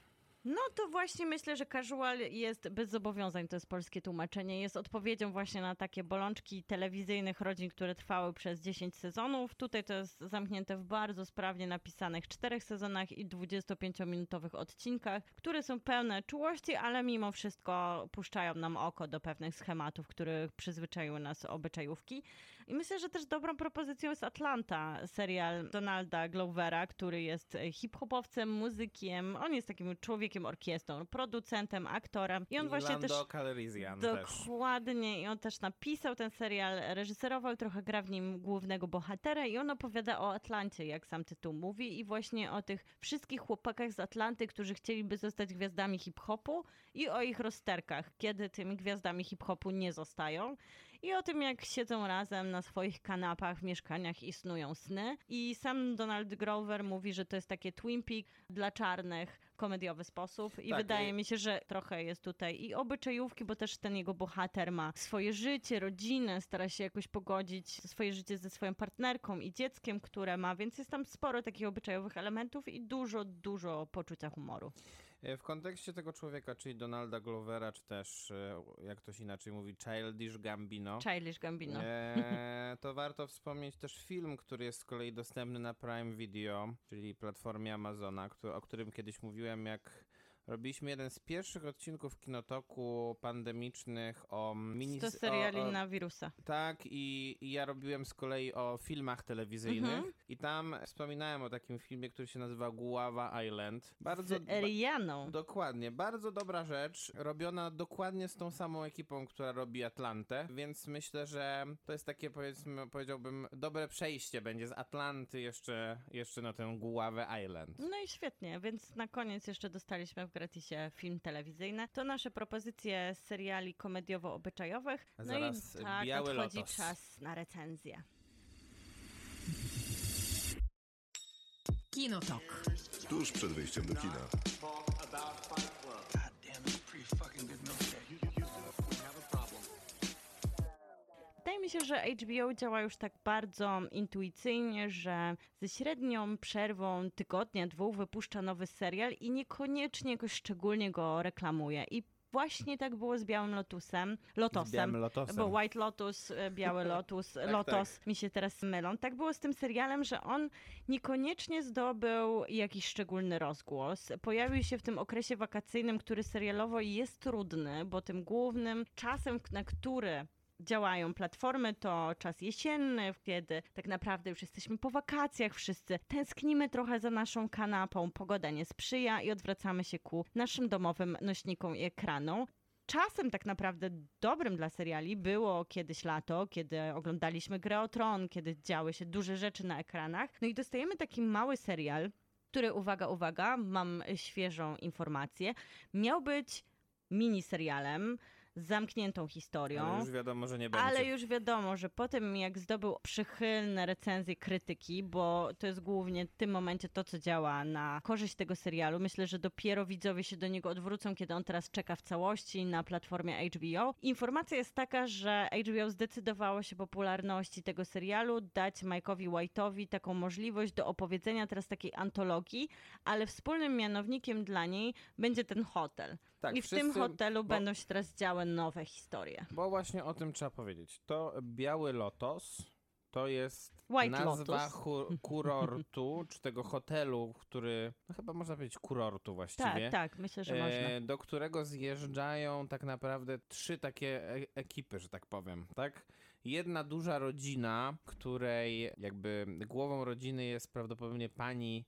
No to właśnie myślę, że casual jest bez zobowiązań, to jest polskie tłumaczenie, jest odpowiedzią właśnie na takie bolączki telewizyjnych rodzin, które trwały przez 10 sezonów. Tutaj to jest zamknięte w bardzo sprawnie napisanych czterech sezonach i 25-minutowych odcinkach, które są pełne czułości, ale mimo wszystko puszczają nam oko do pewnych schematów, których przyzwyczaiły nas obyczajówki. I myślę, że też dobrą propozycją jest Atlanta, serial Donalda Glovera, który jest e, hip-hopowcem, muzykiem. On jest takim człowiekiem orkiestrą, producentem, aktorem. I on
I
właśnie
Lando
też...
Calrissian też.
Dokładnie. I on też napisał ten serial, reżyserował trochę gra w nim głównego bohatera i on opowiada o Atlancie, jak sam tytuł mówi i właśnie o tych wszystkich chłopakach z Atlanty, którzy chcieliby zostać gwiazdami hip-hopu i o ich rozterkach, kiedy tymi gwiazdami hip-hopu nie zostają. I o tym, jak siedzą razem na swoich kanapach w mieszkaniach i snują sny. I sam Donald Grover mówi, że to jest takie Twin Peak dla czarnych, komediowy sposób. I
Tak,
wydaje
i-
mi się, że trochę jest tutaj i obyczajówki, bo też ten jego bohater ma swoje życie, rodzinę, stara się jakoś pogodzić swoje życie ze swoją partnerką i dzieckiem, które ma, więc jest tam sporo takich obyczajowych elementów i dużo, dużo poczucia humoru.
E, W kontekście tego człowieka, czyli Donalda Glovera, czy też, e, jak ktoś inaczej mówi, Childish Gambino,
Childish Gambino.
e, to warto wspomnieć też film, który jest z kolei dostępny na Prime Video, czyli platformie Amazona, któ- o którym kiedyś mówiłem, jak robiliśmy jeden z pierwszych odcinków Kinotoku pandemicznych o mini...
To seriali
o, o,
na wirusa.
Tak, i, i ja robiłem z kolei o filmach telewizyjnych
Mhm.
i tam wspominałem o takim filmie, który się nazywa Guava Island. Bardzo...
Z Rianą.
Dokładnie, bardzo dobra rzecz, robiona dokładnie z tą samą ekipą, która robi Atlantę, więc myślę, że to jest takie powiedzmy, powiedziałbym, dobre przejście będzie z Atlanty jeszcze, jeszcze na tę Guave Island.
No i świetnie, więc na koniec jeszcze dostaliśmy w gratisie film telewizyjny. To nasze propozycje seriali komediowo-obyczajowych. No
zaraz
i tak
Biały
nadchodzi
Lotos.
czas na recenzję.
Kinotok.
Tuż przed wyjściem do kina.
Wydaje mi się, że HBO działa już tak bardzo intuicyjnie, że ze średnią przerwą tygodnia, dwóch wypuszcza nowy serial i niekoniecznie jakoś szczególnie go reklamuje. I właśnie tak było z Białym Lotusem. Lotosem.
Z Białym Lotosem.
Bo White Lotus, e, Biały Lotus,
Tak,
Lotos mi się teraz mylą. Tak było z tym serialem, że on niekoniecznie zdobył jakiś szczególny rozgłos. Pojawił się w tym okresie wakacyjnym, który serialowo jest trudny, bo tym głównym czasem, na który działają platformy, to czas jesienny, kiedy tak naprawdę już jesteśmy po wakacjach wszyscy. Tęsknimy trochę za naszą kanapą, pogoda nie sprzyja i odwracamy się ku naszym domowym nośnikom i ekranom. Czasem tak naprawdę dobrym dla seriali było kiedyś lato, kiedy oglądaliśmy Grę o Tron, kiedy działy się duże rzeczy na ekranach. No i dostajemy taki mały serial, który, uwaga, uwaga, mam świeżą informację, miał być miniserialem zamkniętą historią.
Ale już wiadomo, że nie będzie.
Ale już wiadomo, że po tym jak zdobył przychylne recenzje krytyki, bo to jest głównie w tym momencie to, co działa na korzyść tego serialu. Myślę, że dopiero widzowie się do niego odwrócą, kiedy on teraz czeka w całości na platformie HBO. Informacja jest taka, że HBO zdecydowało się popularności tego serialu dać Mike'owi White'owi taką możliwość do opowiedzenia teraz takiej antologii, ale wspólnym mianownikiem dla niej będzie ten hotel.
Tak,
I w tym
wszyscy-
hotelu
bo-
będą się teraz działy nowe historie.
Bo właśnie o tym trzeba powiedzieć. To Biały Lotos to jest
White
nazwa chu- kurortu, czy tego hotelu, który, no chyba można powiedzieć kurortu właściwie.
Tak, tak, myślę, że można.
e, do którego zjeżdżają tak naprawdę trzy takie e ekipy, że tak powiem, tak? Jedna duża rodzina, której jakby głową rodziny jest prawdopodobnie pani,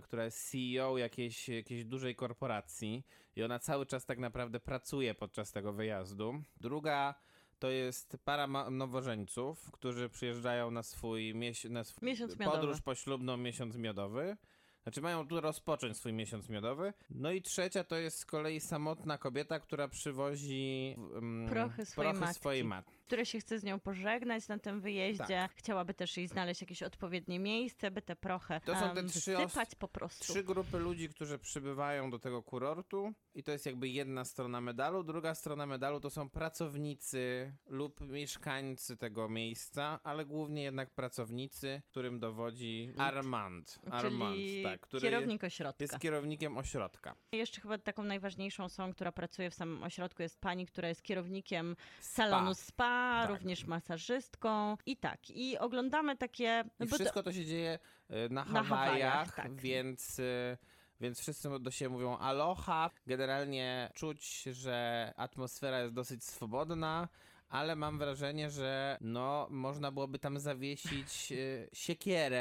która jest CEO jakiejś, jakiejś dużej korporacji i ona cały czas tak naprawdę pracuje podczas tego wyjazdu. Druga to jest para nowożeńców, którzy przyjeżdżają na swój, mies- na swój
Miesiąc miodowy.
podróż poślubną, miesiąc miodowy. Znaczy mają tu rozpocząć swój miesiąc miodowy. No i trzecia to jest z kolei samotna kobieta, która przywozi um,
Prochy swojej matki.
swojej matki.
Które się chce z nią pożegnać na tym wyjeździe.
Tak.
Chciałaby też jej znaleźć jakieś odpowiednie miejsce, by te prochy
To są te
em,
trzy
po prostu.
Trzy grupy ludzi, którzy przybywają do tego kurortu i to jest jakby jedna strona medalu. Druga strona medalu to są pracownicy lub mieszkańcy tego miejsca, ale głównie jednak pracownicy, którym dowodzi Armand. Armand,
Czyli
tak, który
kierownik ośrodka.
jest kierownikiem ośrodka.
Jeszcze chyba taką najważniejszą są, która pracuje w samym ośrodku, jest pani, która jest kierownikiem salonu spa,
Tak.
również masażystką i tak. I oglądamy takie...
I
to-
wszystko to się dzieje e, na
Na
Hawajach,
Hawajach, tak.
więc, e, więc wszyscy do siebie mówią aloha. Generalnie czuć, że atmosfera jest dosyć swobodna, ale mam wrażenie, że no, można byłoby tam zawiesić e, siekierę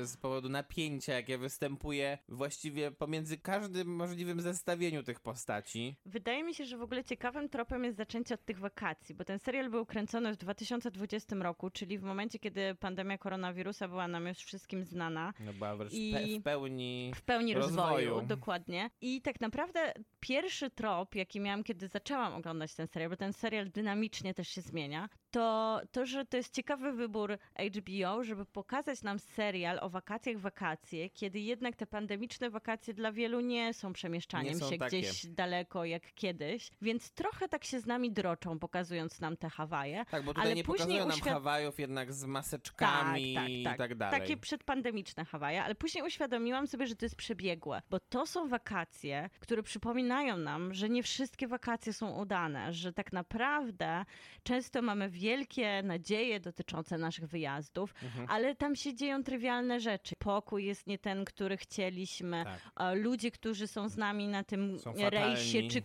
e, z powodu napięcia, jakie występuje właściwie pomiędzy każdym możliwym zestawieniu tych postaci.
Wydaje mi się, że w ogóle ciekawym tropem jest zaczęcie od tych wakacji, bo ten serial był kręcony w 2020 roku, czyli w momencie, kiedy pandemia koronawirusa była nam już wszystkim znana.
No była wręcz
I-
pe- w pełni...
W pełni rozwoju.
Rozwoju.
dokładnie. I tak naprawdę pierwszy trop, jaki miałam, kiedy zaczęłam oglądać ten serial, bo ten serial dynamicznie też się zmienia, to to, że to jest ciekawy wybór HBO, żeby pokazać nam serial o wakacjach, wakacje, kiedy jednak te pandemiczne wakacje dla wielu nie są przemieszczaniem
Nie są
się
takie.
gdzieś daleko jak kiedyś, więc trochę tak się z nami droczą, pokazując nam te Hawaje.
Tak, bo tutaj
ale
nie
później
pokazują nam Hawajów jednak z maseczkami i tak dalej.
Takie przedpandemiczne Hawaje, ale później uświadomiłam sobie, że to jest przebiegłe, bo to są wakacje, które przypominają nam, że nie wszystkie wakacje są udane, że tak naprawdę Często mamy wielkie nadzieje dotyczące naszych wyjazdów,
Mhm.
ale tam się dzieją trywialne rzeczy. Pokój jest nie ten, który chcieliśmy.
Tak.
Ludzie, którzy są z nami na tym
Są
rejsie
fatalni,
czy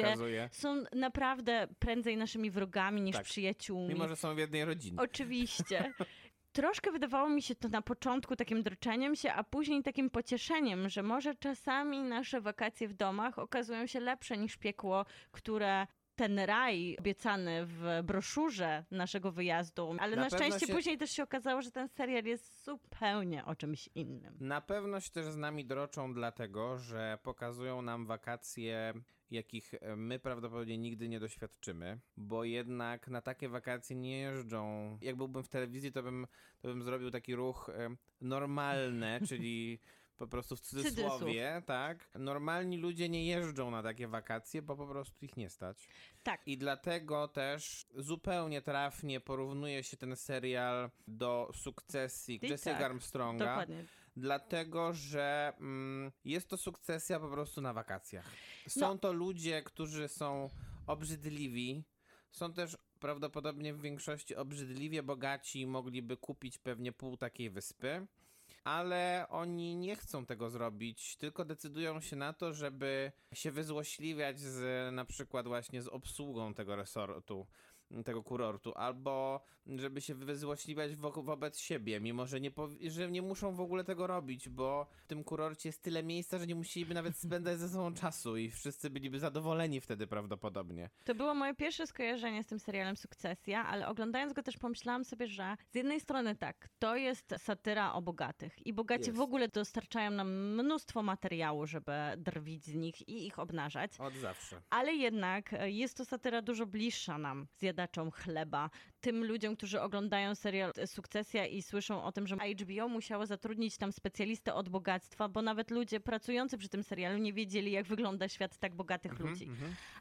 okazuje.
są naprawdę prędzej naszymi wrogami niż
Tak.
przyjaciółmi.
Mimo, że są w jednej rodzinie.
Oczywiście. Troszkę wydawało mi się to na początku takim droczeniem się, a później takim pocieszeniem, że może czasami nasze wakacje w domach okazują się lepsze niż piekło, które ten raj obiecany w broszurze naszego wyjazdu, ale
Na
na, szczęście
się-
później też się okazało, że ten serial jest zupełnie o czymś innym.
Na pewno się też z nami droczą dlatego, że pokazują nam wakacje, jakich e, my prawdopodobnie nigdy nie doświadczymy, bo jednak na takie wakacje nie jeżdżą. Jak byłbym w telewizji, to bym, to bym zrobił taki ruch e, normalny, czyli po prostu w cudzysłowie, tak? Normalni ludzie nie jeżdżą na takie wakacje, bo po prostu ich nie stać.
Tak.
I dlatego też zupełnie trafnie porównuje się ten serial do sukcesji
I
Jessica
tak,
Armstronga.
Dokładnie.
Dlatego, że mm, jest to sukcesja po prostu na wakacjach. Są
No.
to ludzie, którzy są obrzydliwi. Są też prawdopodobnie w większości obrzydliwie bogaci i mogliby kupić pewnie pół takiej wyspy. Ale oni nie chcą tego zrobić, tylko decydują się na to, żeby się wyzłośliwiać z na przykład właśnie z obsługą tego resortu, tego kurortu, albo żeby się wyzłośliwiać wo wobec siebie, mimo że nie, że nie muszą w ogóle tego robić, bo w tym kurorcie jest tyle miejsca, że nie musieliby nawet spędzać ze sobą czasu i wszyscy byliby zadowoleni wtedy prawdopodobnie.
To było moje pierwsze skojarzenie z tym serialem Sukcesja, ale oglądając go też pomyślałam sobie, że z jednej strony tak, to jest satyra o bogatych i bogaci
Jest.
w ogóle dostarczają nam mnóstwo materiału, żeby drwić z nich i ich obnażać.
Od zawsze.
Ale jednak e, jest to satyra dużo bliższa nam, zjadaczom chleba, tym ludziom, którzy oglądają serial e, Sukcesja i słyszą o tym, że HBO musiało zatrudnić tam specjalistę od bogactwa, bo nawet ludzie pracujący przy tym serialu nie wiedzieli, jak wygląda świat tak bogatych
Mhm,
ludzi.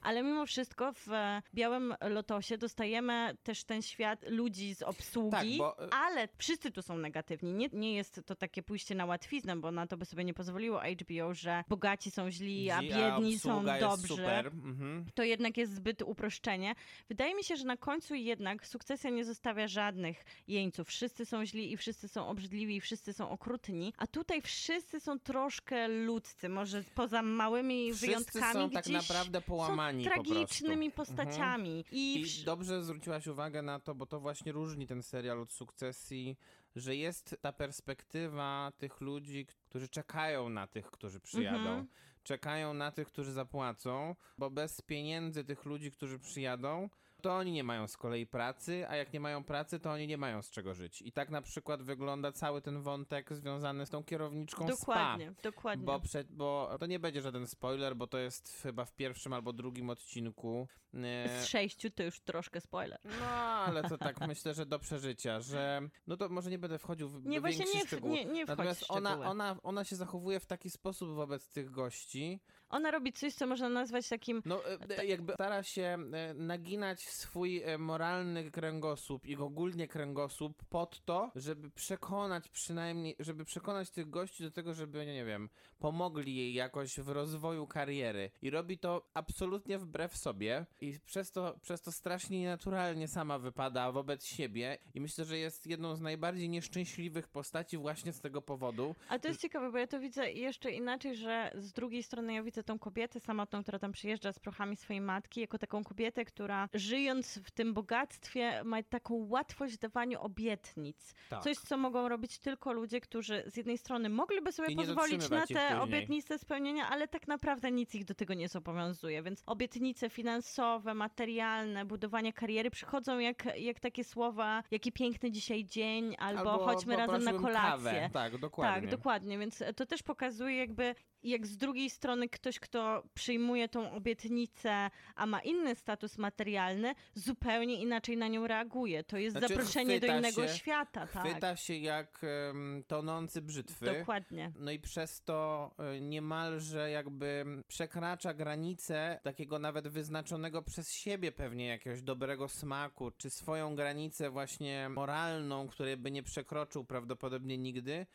Ale mimo wszystko w e, Białym Lotosie dostajemy też ten świat ludzi z obsługi,
Tak, bo, e,
ale wszyscy tu są negatywni. Nie, nie jest to takie pójście na łatwiznę, bo na to by sobie nie pozwoliło HBO, że bogaci są źli, a biedni są
obsługa jest
dobrzy
Super. Mhm.
to jednak jest zbyt uproszczenie. Wydaje mi się, że na końcu jednak sukcesja nie zostawia żadnych jeńców. Wszyscy są źli i wszyscy są obrzydliwi i wszyscy są okrutni, a tutaj wszyscy są troszkę ludzcy, może poza małymi
Wszyscy
wyjątkami
są tak naprawdę połamani
są
po
tragicznymi
Mhm.
postaciami. I,
I
wsz-
dobrze zwróciłaś uwagę na to, bo to właśnie różni ten serial od sukcesji, że jest ta perspektywa tych ludzi, którzy czekają na tych, którzy przyjadą.
Mhm.
Czekają na tych, którzy zapłacą, bo bez pieniędzy tych ludzi, którzy przyjadą, to oni nie mają z kolei pracy, a jak nie mają pracy, to oni nie mają z czego żyć. I tak na przykład wygląda cały ten wątek związany z tą kierowniczką
dokładnie,
spa.
dokładnie.
Bo, prze, bo to nie będzie żaden spoiler, bo to jest chyba w pierwszym albo drugim odcinku. E,
Z sześciu to już troszkę spoiler.
no, ale to tak myślę, że do przeżycia, że no to może nie będę wchodził w
Nie,
większy
nie,
szczegół.
nie, nie
Natomiast ona, ona, ona się zachowuje w taki sposób wobec tych gości.
Ona robi coś, co można nazwać takim
No, e, jakby stara się e, naginać swój e, moralny kręgosłup i ogólnie kręgosłup pod to, żeby przekonać przynajmniej, żeby przekonać tych gości do tego, żeby, nie wiem, pomogli jej jakoś w rozwoju kariery. I robi to absolutnie wbrew sobie i przez to, przez to strasznie nienaturalnie sama wypada wobec siebie i myślę, że jest jedną z najbardziej nieszczęśliwych postaci właśnie z tego powodu.
A to jest ciekawe, bo ja to widzę jeszcze inaczej, że z drugiej strony ja widzę tą kobietę samotną, która tam przyjeżdża z prochami swojej matki, jako taką kobietę, która żyjąc w tym bogactwie ma taką łatwość w dawaniu obietnic.
Tak.
Coś, co mogą robić tylko ludzie, którzy z jednej strony mogliby sobie pozwolić na te obietnice spełnienia, ale tak naprawdę nic ich do tego nie zobowiązuje. Więc obietnice finansowe, materialne, budowanie kariery przychodzą jak, jak takie słowa, jaki piękny dzisiaj dzień, albo, chodźmy razem na kolację.
Kawę. Tak, dokładnie.
Tak, dokładnie, więc to też pokazuje jakby jak z drugiej strony ktoś, kto przyjmuje tą obietnicę, a ma inny status materialny, zupełnie inaczej na nią reaguje. To jest
Znaczy,
zaproszenie do
chwyta
innego
się-
świata,
Chwyta
tak.
się jak em, tonący brzytwy.
Dokładnie.
No i przez to e, niemalże jakby przekracza granicę takiego nawet wyznaczonego przez siebie pewnie jakiegoś dobrego smaku, czy swoją granicę właśnie moralną, której by nie przekroczył prawdopodobnie nigdy,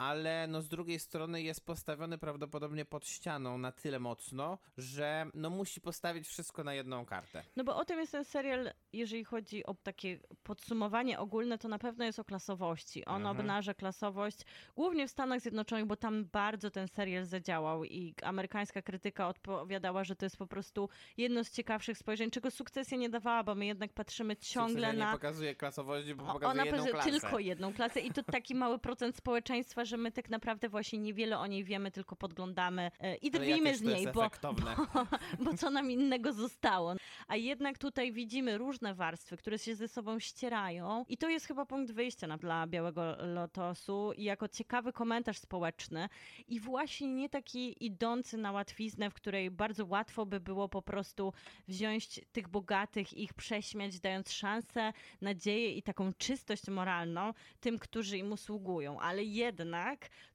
ale no z drugiej strony jest postawiony prawdopodobnie pod ścianą na tyle mocno, że no musi postawić wszystko na jedną kartę.
No bo o tym jest ten serial, jeżeli chodzi o takie podsumowanie ogólne, to na pewno jest o klasowości. On
Mhm.
obnaża klasowość, głównie w Stanach Zjednoczonych, bo tam bardzo ten serial zadziałał i amerykańska krytyka odpowiadała, że to jest po prostu jedno z ciekawszych spojrzeń, czego sukcesja nie dawała, bo my jednak patrzymy ciągle
Sukcesja
na...
nie pokazuje klasowości, bo pokazuje
Ona
jedną klasę.
tylko jedną klasę i to taki mały procent społeczeństwa, że my tak naprawdę właśnie niewiele o niej wiemy, tylko podglądamy e, i drwimy z niej, bo,
efektowne.
bo co nam innego zostało. A jednak tutaj widzimy różne warstwy, które się ze sobą ścierają i to jest chyba punkt wyjścia dla Białego Lotosu i jako ciekawy komentarz społeczny i właśnie nie taki idący na łatwiznę, w której bardzo łatwo by było po prostu wziąć tych bogatych i ich prześmiać, dając szansę, nadzieję i taką czystość moralną tym, którzy im usługują. Ale jednak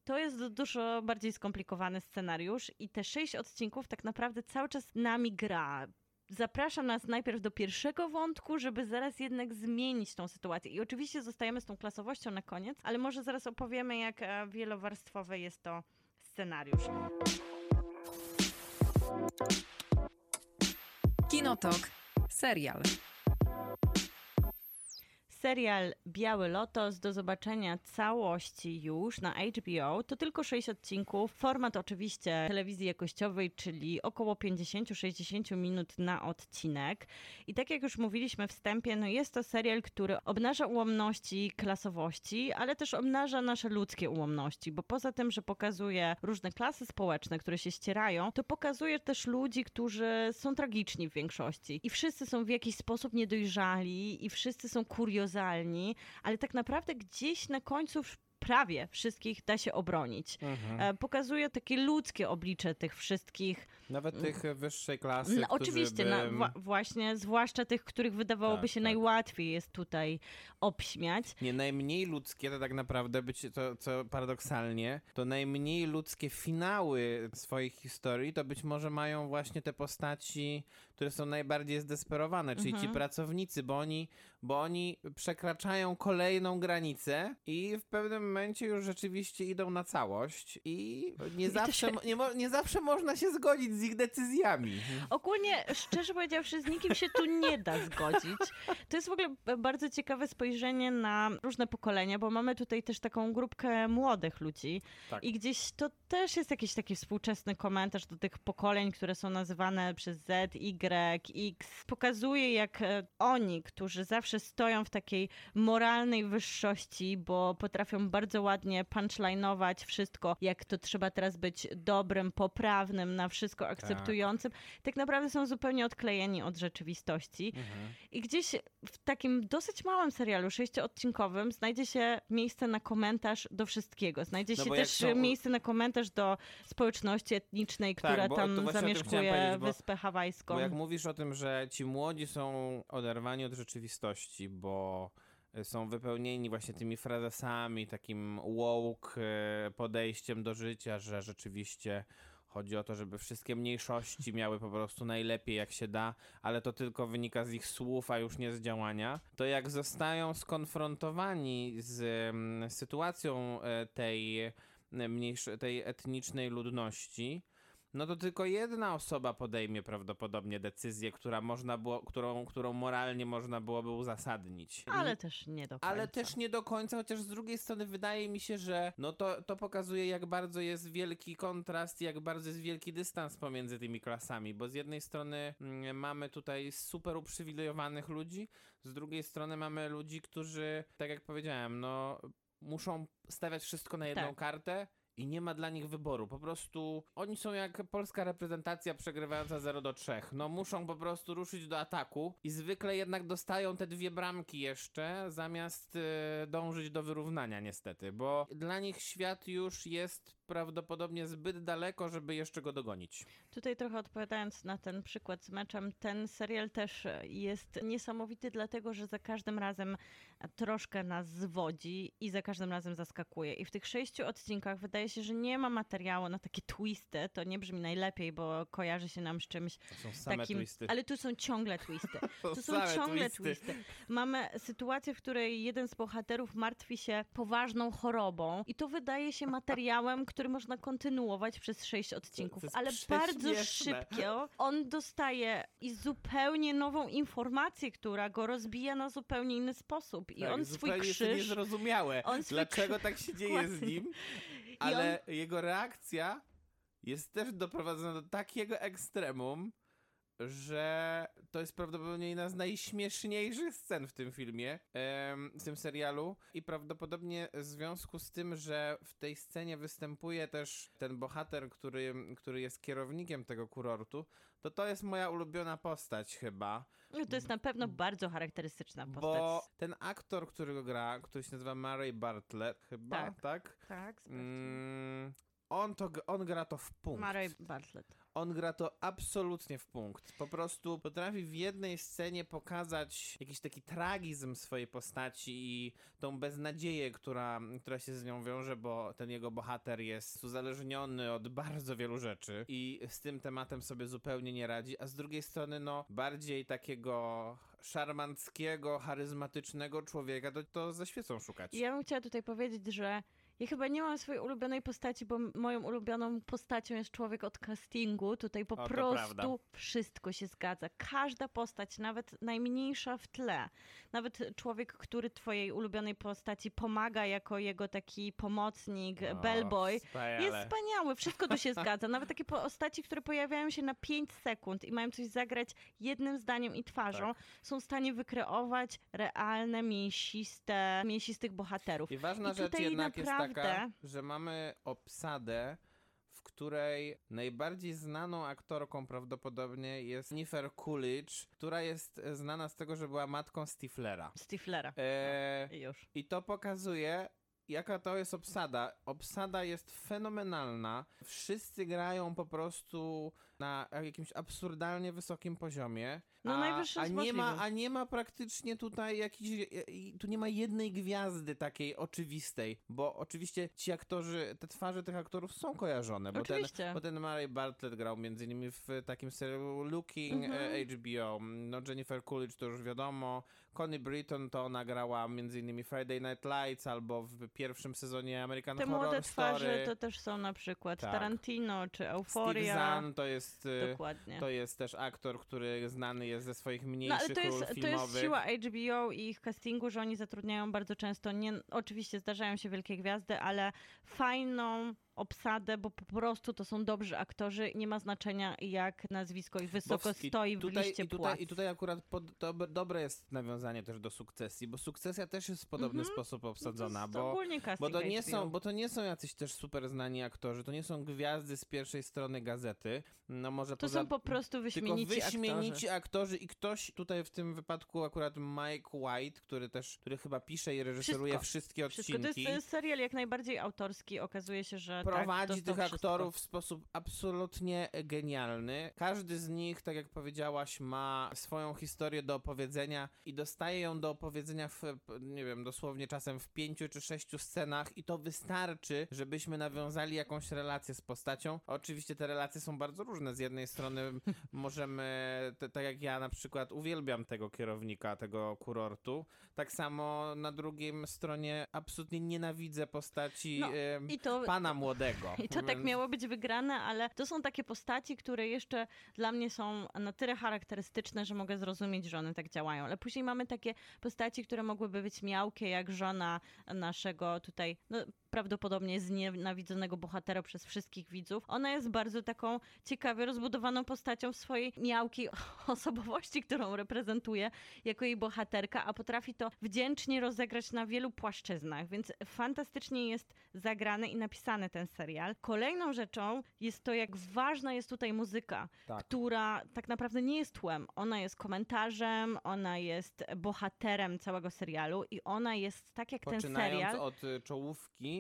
to jest dużo bardziej skomplikowany scenariusz i te sześć odcinków tak naprawdę cały czas nami gra. Zapraszam nas najpierw do pierwszego wątku, żeby zaraz jednak zmienić tą sytuację. I oczywiście zostajemy z tą klasowością na koniec, ale może zaraz opowiemy, jak e, wielowarstwowy jest to scenariusz.
Kinotok. Serial.
Serial Biały Lotos do zobaczenia całości już na HBO. To tylko 6 odcinków. Format oczywiście telewizji jakościowej, czyli około 50-60 minut na odcinek. I tak jak już mówiliśmy w wstępie, no jest to serial, który obnaża ułomności klasowości, ale też obnaża nasze ludzkie ułomności, bo poza tym, że pokazuje różne klasy społeczne, które się ścierają, to pokazuje też ludzi, którzy są tragiczni w większości. I wszyscy są w jakiś sposób niedojrzali i wszyscy są kuriozalni, ale tak naprawdę gdzieś na końcu prawie wszystkich da się obronić.
Mhm.
E, Pokazuje takie ludzkie oblicze tych wszystkich.
Nawet tych wyższej klasy,
No, oczywiście,
by...
na, wa- właśnie, zwłaszcza tych, których wydawałoby
Tak,
się
tak.
najłatwiej jest tutaj obśmiać.
Nie, najmniej ludzkie to tak naprawdę być, to co paradoksalnie, to najmniej ludzkie finały swoich historii to być może mają właśnie te postaci, które są najbardziej zdesperowane, czyli
Mhm.
ci pracownicy, bo oni, bo oni przekraczają kolejną granicę i w pewnym momencie już rzeczywiście idą na całość i nie, zawsze, nie, nie zawsze można się zgodzić z ich decyzjami.
Ogólnie, szczerze powiedziawszy, z nikim się tu nie da zgodzić. To jest w ogóle bardzo ciekawe spojrzenie na różne pokolenia, bo mamy tutaj też taką grupkę młodych ludzi
Tak.
i gdzieś to też jest jakiś taki współczesny komentarz do tych pokoleń, które są nazywane przez Z, Y, X. Pokazuje, jak e, oni, którzy zawsze stoją w takiej moralnej wyższości, bo potrafią bardzo ładnie punchline'ować wszystko, jak to trzeba teraz być dobrym, poprawnym, na wszystko akceptującym, tak naprawdę są zupełnie odklejeni od rzeczywistości.
Mhm.
I gdzieś w takim dosyć małym serialu, sześcioodcinkowym, znajdzie się miejsce na komentarz do wszystkiego. Znajdzie
No
się też
są-
miejsce na komentarz do społeczności etnicznej,
Tak,
która tam zamieszkuje
bo-
Wyspę Hawajską.
Bo jak mówisz o tym, że ci młodzi są oderwani od rzeczywistości, bo e, są wypełnieni właśnie tymi frazesami, takim woke e, podejściem do życia, że rzeczywiście chodzi o to, żeby wszystkie mniejszości miały po prostu najlepiej jak się da, ale to tylko wynika z ich słów, a już nie z działania, to jak zostają skonfrontowani z mm, sytuacją e, tej, e, mniejsz- tej etnicznej ludności, no to tylko jedna osoba podejmie prawdopodobnie decyzję, która można było, którą, którą moralnie można byłoby uzasadnić.
Ale też nie do końca.
Ale też nie do końca, chociaż z drugiej strony wydaje mi się, że no to, to pokazuje, jak bardzo jest wielki kontrast, jak bardzo jest wielki dystans pomiędzy tymi klasami, bo z jednej strony mm, mamy tutaj super uprzywilejowanych ludzi, z drugiej strony mamy ludzi, którzy, tak jak powiedziałem, no muszą stawiać wszystko na jedną
Tak.
kartę. I nie ma dla nich wyboru. Po prostu oni są jak polska reprezentacja przegrywająca 0 do 3. No muszą po prostu ruszyć do ataku i zwykle jednak dostają te dwie bramki jeszcze, zamiast e, dążyć do wyrównania niestety, bo dla nich świat już jest prawdopodobnie zbyt daleko, żeby jeszcze go dogonić.
Tutaj trochę odpowiadając na ten przykład z meczem, ten serial też jest niesamowity, dlatego że za każdym razem troszkę nas zwodzi i za każdym razem zaskakuje. I w tych sześciu odcinkach wydaje się, że nie ma materiału na takie twisty. To nie brzmi najlepiej, bo kojarzy się nam z czymś
To są same
takim.
twisty.
Ale tu są ciągle twisty.
To
Tu są ciągle
twisty.
twisty. Mamy sytuację, w której jeden z bohaterów martwi się poważną chorobą i to wydaje się materiałem, który można kontynuować przez sześć odcinków, ale bardzo szybko on dostaje i zupełnie nową informację, która go rozbija na zupełnie inny sposób i
Tak,
on swój
zupełnie jest
krzyż
niezrozumiałe,
on
dlaczego
krzyż-
tak się dzieje z nim, ale jego reakcja jest też doprowadzona do takiego ekstremum, że to jest prawdopodobnie jedna z najśmieszniejszych scen w tym filmie, w tym serialu i prawdopodobnie w związku z tym, że w tej scenie występuje też ten bohater, który, który jest kierownikiem tego kurortu, to to jest moja ulubiona postać chyba.
No to jest na pewno bardzo charakterystyczna postać.
Bo ten aktor, który go gra, który się nazywa Murray Bartlett, chyba,
Tak.
tak?
Tak,
Mm, on, to, on gra to w punkt.
Murray Bartlett.
On gra to absolutnie w punkt. Po prostu potrafi w jednej scenie pokazać jakiś taki tragizm swojej postaci i tą beznadzieję, która, która się z nią wiąże, bo ten jego bohater jest uzależniony od bardzo wielu rzeczy i z tym tematem sobie zupełnie nie radzi, a z drugiej strony, no, bardziej takiego szarmanckiego, charyzmatycznego człowieka, to, to ze świecą szukać.
Ja bym chciała tutaj powiedzieć, że ja chyba nie mam swojej ulubionej postaci, bo moją ulubioną postacią jest człowiek od castingu. Tutaj po
O,
prostu
prawda.
wszystko się zgadza. Każda postać, nawet najmniejsza w tle, nawet człowiek, który twojej ulubionej postaci pomaga jako jego taki pomocnik,
O,
bellboy,
wspaniale.
jest wspaniały, wszystko tu się zgadza. Nawet takie postaci, które pojawiają się na 5 sekund i mają coś zagrać jednym zdaniem i twarzą,
Tak.
są w stanie wykreować realne, mięsiste, mięsistych bohaterów.
I ważna
I
rzecz jednak jest
naprawdę-
taka, że mamy obsadę, w której najbardziej znaną aktorką prawdopodobnie jest Jennifer Coolidge, która jest znana z tego, że była matką Stiflera.
Stiflera.
E,
I już.
I to pokazuje, jaka to jest obsada. Obsada jest fenomenalna. Wszyscy grają po prostu na jakimś absurdalnie wysokim poziomie.
No,
a,
najwyższym
a nie ma, a nie ma praktycznie tutaj jakiejś. i- Tu nie ma jednej gwiazdy takiej oczywistej, bo oczywiście ci aktorzy, te twarze tych aktorów są kojarzone. Bo ten,
Oczywiście.
bo ten Murray Bartlett grał między innymi w takim serialu Looking
Mhm.
e, HBO. No Jennifer Coolidge to już wiadomo. Connie Britton to ona grała między innymi Friday Night Lights albo w pierwszym sezonie American
Te
Horror
młode twarze
Story.
to też są na przykład
Tak.
Tarantino czy
Steve
Euphoria.
Zahn to jest, e,
Dokładnie.
to jest też aktor, który znany jest ze swoich
No
mniejszych
ale to jest, to
filmowych.
jest siła HBO i ich castingu, że oni zatrudniają bardzo często, nie, oczywiście zdarzają się wielkie gwiazdy, ale fajną obsadę, bo po prostu to są dobrzy aktorzy. Nie ma znaczenia jak nazwisko ich wysoko
Bo w-
stoi w
tutaj,
liście
i tutaj,
płac.
I tutaj akurat pod, dobre, dobre jest nawiązanie też do sukcesji, bo sukcesja też jest w podobny sposób
To
obsadzona,
jest
bo,
ogólnie
bo,
casting
to nie
HBO.
są, bo to nie są jacyś też super znani aktorzy, to nie są gwiazdy z pierwszej strony gazety, no może
To
poza...
są po prostu
Tylko
wyśmienici,
wyśmienici
aktorzy.
aktorzy i ktoś tutaj w tym wypadku akurat Mike White, który też, który chyba pisze i reżyseruje
Wszystko.
wszystkie
Wszystko.
odcinki.
To jest e, serial jak najbardziej autorski. Okazuje się, że
prowadzi
tak,
tych
wszystko.
aktorów w sposób absolutnie genialny. Każdy z nich, tak jak powiedziałaś, ma swoją historię do opowiedzenia i dostaje ją do opowiedzenia w, nie wiem, dosłownie czasem w pięciu czy sześciu scenach i to wystarczy, żebyśmy nawiązali jakąś relację z postacią. Oczywiście te relacje są bardzo różne. Z jednej strony możemy, tak jak ja na przykład uwielbiam tego kierownika, tego kurortu, tak samo na drugim stronie absolutnie nienawidzę postaci
No, I to,
pana młodego.
I to tak miało być wygrane, ale to są takie postaci, które jeszcze dla mnie są na tyle charakterystyczne, że mogę zrozumieć, że one tak działają. Ale później mamy takie postaci, które mogłyby być miałkie, jak żona naszego tutaj, no, prawdopodobnie znienawidzonego bohatera przez wszystkich widzów. Ona jest bardzo taką ciekawie rozbudowaną postacią w swojej miałkiej osobowości, którą reprezentuje jako jej bohaterka, a potrafi to wdzięcznie rozegrać na wielu płaszczyznach, więc fantastycznie jest zagrany i napisany ten serial. Kolejną rzeczą jest to, jak ważna jest tutaj muzyka,
Tak.
która tak naprawdę nie jest tłem. Ona jest komentarzem, ona jest bohaterem całego serialu i ona jest tak jak ten
Poczynając
serial.
od y,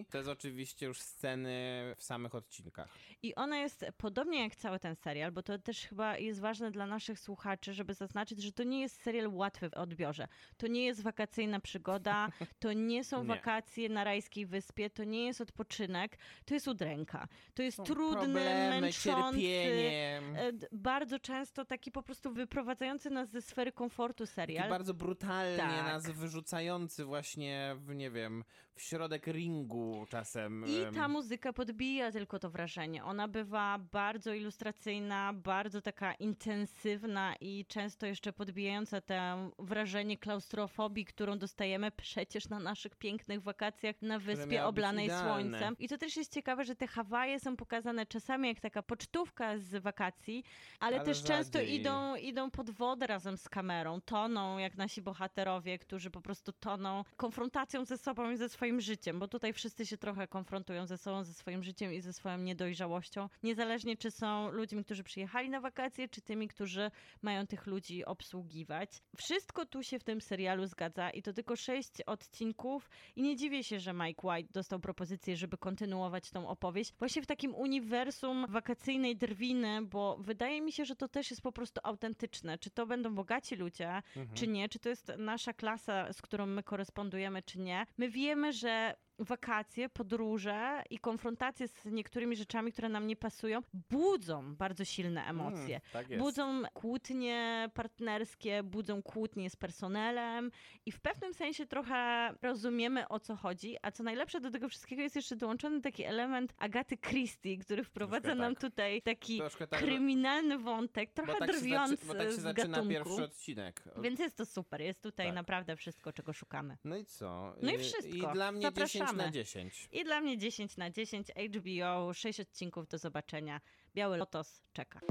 czołówki, To jest oczywiście już sceny w samych odcinkach.
I ona jest podobnie jak cały ten serial, bo to też chyba jest ważne dla naszych słuchaczy, żeby zaznaczyć, że to nie jest serial łatwy w odbiorze. To nie jest wakacyjna przygoda, to nie są
Nie.
wakacje na rajskiej wyspie, to nie jest odpoczynek, to jest udręka. To jest
Są
trudny,
problemy,
męczący,
cierpienie.
e, bardzo często taki po prostu wyprowadzający nas ze sfery komfortu
Taki
serial.
bardzo brutalnie
Tak.
nas wyrzucający właśnie w, nie wiem, w środek ringu czasem.
I ta muzyka podbija tylko to wrażenie. Ona bywa bardzo ilustracyjna, bardzo taka intensywna i często jeszcze podbijająca to wrażenie klaustrofobii, którą dostajemy przecież na naszych pięknych wakacjach na wyspie oblanej słońcem. I to też jest ciekawe, że te Hawaje są pokazane czasami jak taka pocztówka z wakacji, ale,
Ale
też często
rzadziej.
idą, idą pod wodę razem z kamerą, toną jak nasi bohaterowie, którzy po prostu toną konfrontacją ze sobą i ze swoim życiem, bo tutaj wszyscy się trochę konfrontują ze sobą, ze swoim życiem i ze swoją niedojrzałością, niezależnie czy są ludźmi, którzy przyjechali na wakacje, czy tymi, którzy mają tych ludzi obsługiwać. Wszystko tu się w tym serialu zgadza i to tylko sześć odcinków i nie dziwię się, że Mike White dostał propozycję, żeby kontynuować tą opowieść właśnie w takim uniwersum wakacyjnej drwiny, bo wydaje mi się, że to też jest po prostu autentyczne. Czy to będą bogaci ludzie,
mhm.
czy nie, czy to jest nasza klasa, z którą my korespondujemy, czy nie. My wiemy, że wakacje, podróże i konfrontacje z niektórymi rzeczami, które nam nie pasują, budzą bardzo silne emocje.
Mm, tak jest.
Budzą kłótnie partnerskie, budzą kłótnie z personelem i w pewnym sensie trochę rozumiemy o co chodzi, a co najlepsze do tego wszystkiego jest jeszcze dołączony taki element Agaty Christie, który wprowadza
Troszkę
nam
tak.
tutaj taki
tak,
kryminalny wątek,
bo
trochę
tak się,
drwiący
zaczy, bo tak się zaczyna
gatunku.
pierwszy odcinek.
Więc jest to super, jest tutaj
Tak.
naprawdę wszystko, czego szukamy.
No i co?
No i wszystko.
I dla mnie 10
Zapraszamy.
na 10.
I dla mnie 10 na 10, HBO, 6 odcinków do zobaczenia. Biały Lotos czeka.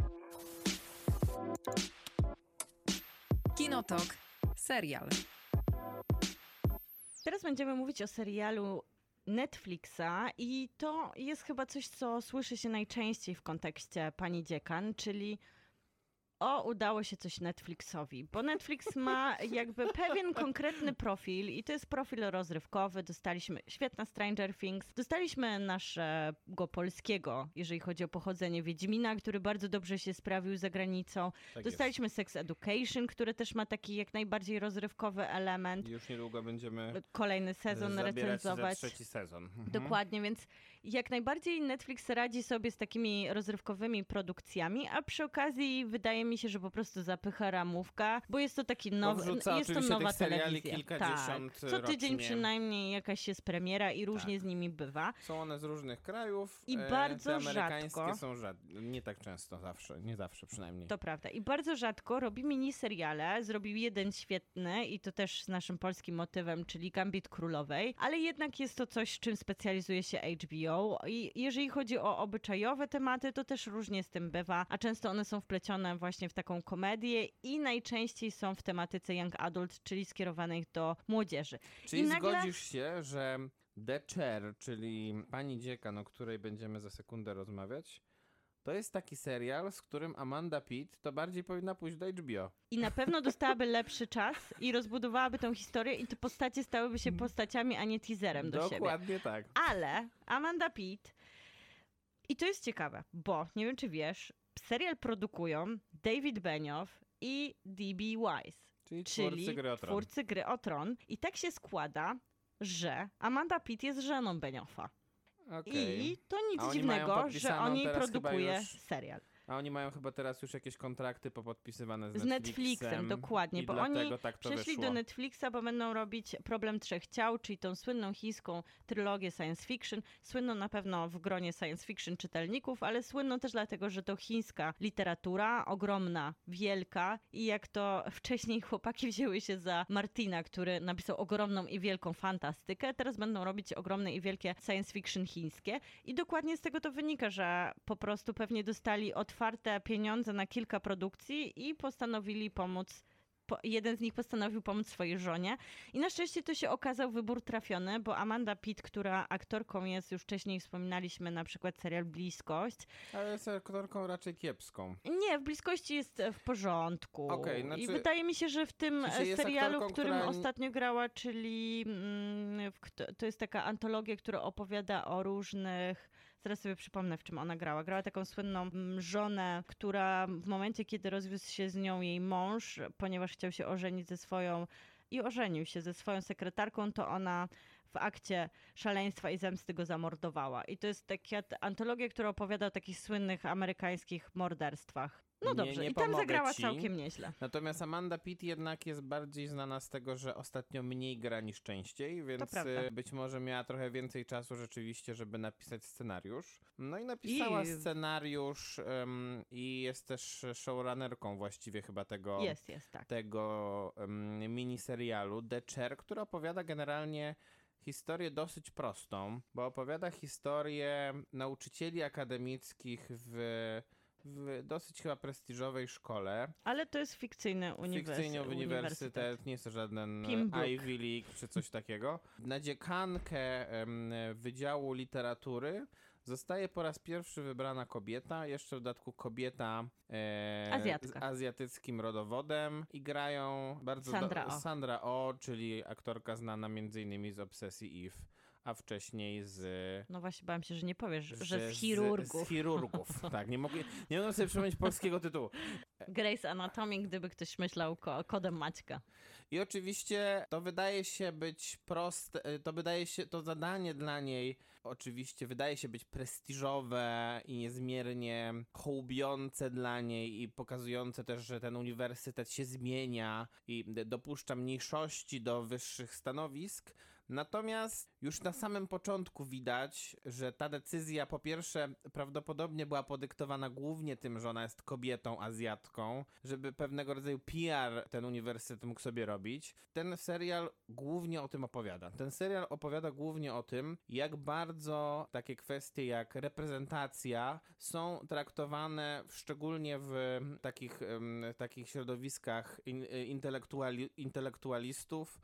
Kinotok. Serial.
Teraz będziemy mówić o serialu Netflixa i to jest chyba coś, co słyszy się najczęściej w kontekście pani dziekan, czyli o, udało się coś Netflixowi, bo Netflix ma jakby pewien konkretny profil i to jest profil rozrywkowy. Dostaliśmy świetna Stranger Things, dostaliśmy naszego polskiego, jeżeli chodzi o pochodzenie Wiedźmina, który bardzo dobrze się sprawił za granicą.
Tak
Dostaliśmy Sex Education, który też ma taki jak najbardziej rozrywkowy element.
jest. Już niedługo będziemy
Kolejny sezon
się
recenzować.
za trzeci sezon. Mhm.
Dokładnie, więc jak najbardziej Netflix radzi sobie z takimi rozrywkowymi produkcjami, a przy okazji wydaje mi się, że po prostu zapycha ramówka, bo jest to taki nowy, jest to nowa telewizja. tak. Co tydzień
rocznie.
przynajmniej jakaś jest premiera i różnie
Tak.
z nimi bywa.
Są one z różnych krajów.
I
e,
bardzo
te amerykańskie
rzadko-
są rzad... nie tak często zawsze, nie zawsze przynajmniej.
To prawda. I bardzo rzadko robi miniseriale. Zrobił jeden świetny i to też z naszym polskim motywem, czyli Gambit Królowej, ale jednak jest to coś, czym specjalizuje się HBO. I jeżeli chodzi o obyczajowe tematy, to też różnie z tym bywa, a często one są wplecione właśnie w taką komedię i najczęściej są w tematyce young adult, czyli skierowanej do młodzieży.
Czyli
I nagle-
zgodzisz się, że The Chair, czyli pani dziekan, o której będziemy za sekundę rozmawiać, to jest taki serial, z którym Amanda Pitt to bardziej powinna pójść do HBO.
I na pewno dostałaby lepszy czas i rozbudowałaby tą historię i te postacie stałyby się postaciami, a nie teaserem do siebie.
Dokładnie tak.
Ale Amanda Pitt, i to jest ciekawe, bo nie wiem czy wiesz, serial produkują David Benioff i D.B. Wise,
Czyli,
czyli
twórcy gry
twórcy gry o tron. I tak się składa, że Amanda Pitt jest żoną Benioffa.
Okej.
I to nic
oni
dziwnego, że
podpisaną
on jej
teraz chyba
produkuje
już-
serial.
A oni mają chyba teraz już jakieś kontrakty popodpisywane z,
Z Netflixem, dokładnie,
i
bo oni
tak
Przeszli
wyszło.
do Netflixa, bo będą robić Problem Trzech Ciał, czyli tą słynną chińską trylogię science fiction. Słynną na pewno w gronie science fiction czytelników, ale słynną też dlatego, że to chińska literatura, ogromna, wielka i jak to wcześniej chłopaki wzięły się za Martina, który napisał ogromną i wielką fantastykę, teraz będą robić ogromne i wielkie science fiction chińskie i dokładnie z tego to wynika, że po prostu pewnie dostali otwarte pieniądze na kilka produkcji i postanowili pomóc po, jeden z nich postanowił pomóc swojej żonie. I na szczęście to się okazał wybór trafiony, bo Amanda Pitt, która aktorką jest, już wcześniej wspominaliśmy na przykład serial Bliskość.
Ale jest aktorką raczej kiepską.
Nie, w Bliskości jest w porządku. I
znaczy-
wydaje mi się, że w tym serialu, w którym
która-
ostatnio grała, czyli mm, w, to jest taka antologia, która opowiada o różnych. Zaraz sobie przypomnę, w czym ona grała. Grała taką słynną mm, żonę, która w momencie, kiedy rozwiódł się z nią jej mąż, ponieważ chciał się ożenić ze swoją i ożenił się ze swoją sekretarką, to ona w akcie szaleństwa i zemsty go zamordowała. I to jest taka antologia, która opowiada o takich słynnych amerykańskich morderstwach. No
Nie-
dobrze,
nie
i tam zagrała
ci.
całkiem nieźle.
Natomiast Amanda Pitt jednak jest bardziej znana z tego, że ostatnio mniej gra niż częściej, więc e, być może miała trochę więcej czasu rzeczywiście, żeby napisać scenariusz. No i napisała
I-
scenariusz em, i jest też showrunnerką właściwie chyba tego,
Jest, jest, tak.
tego um, miniserialu The Chair, który opowiada generalnie historię dosyć prostą, bo opowiada historię nauczycieli akademickich w dosyć chyba prestiżowej szkole.
Ale to jest fikcyjny uniwersytet.
Fikcyjny uniwersytet, nie jest to żaden
Pembroke.
Ivy League czy coś takiego. Na dziekankę Wydziału Literatury zostaje po raz pierwszy wybrana kobieta, jeszcze w dodatku kobieta e, z azjatyckim rodowodem i grają bardzo
Sandra
do. Sandra O, czyli aktorka znana m.in. z Obsesji Eve, a wcześniej z
No właśnie, bałem się, że nie powiesz, że,
że
z chirurgów.
Z, z chirurgów, tak. Nie mogę, nie mogę sobie przypomnieć polskiego tytułu.
Grace Anatomy, gdyby ktoś myślał ko- kodem Maćka.
I oczywiście to wydaje się być proste, y, to wydaje się, to zadanie dla niej oczywiście wydaje się być prestiżowe i niezmiernie hołubiące dla niej i pokazujące też, że ten uniwersytet się zmienia i dopuszcza mniejszości do wyższych stanowisk. Natomiast już na samym początku widać, że ta decyzja po pierwsze prawdopodobnie była podyktowana głównie tym, że ona jest kobietą Azjatką, żeby pewnego rodzaju PR ten uniwersytet mógł sobie robić. Ten serial głównie o tym opowiada. Ten serial opowiada głównie o tym, jak bardzo takie kwestie jak reprezentacja są traktowane w, szczególnie w takich, em, takich środowiskach in, intelektuali, intelektualistów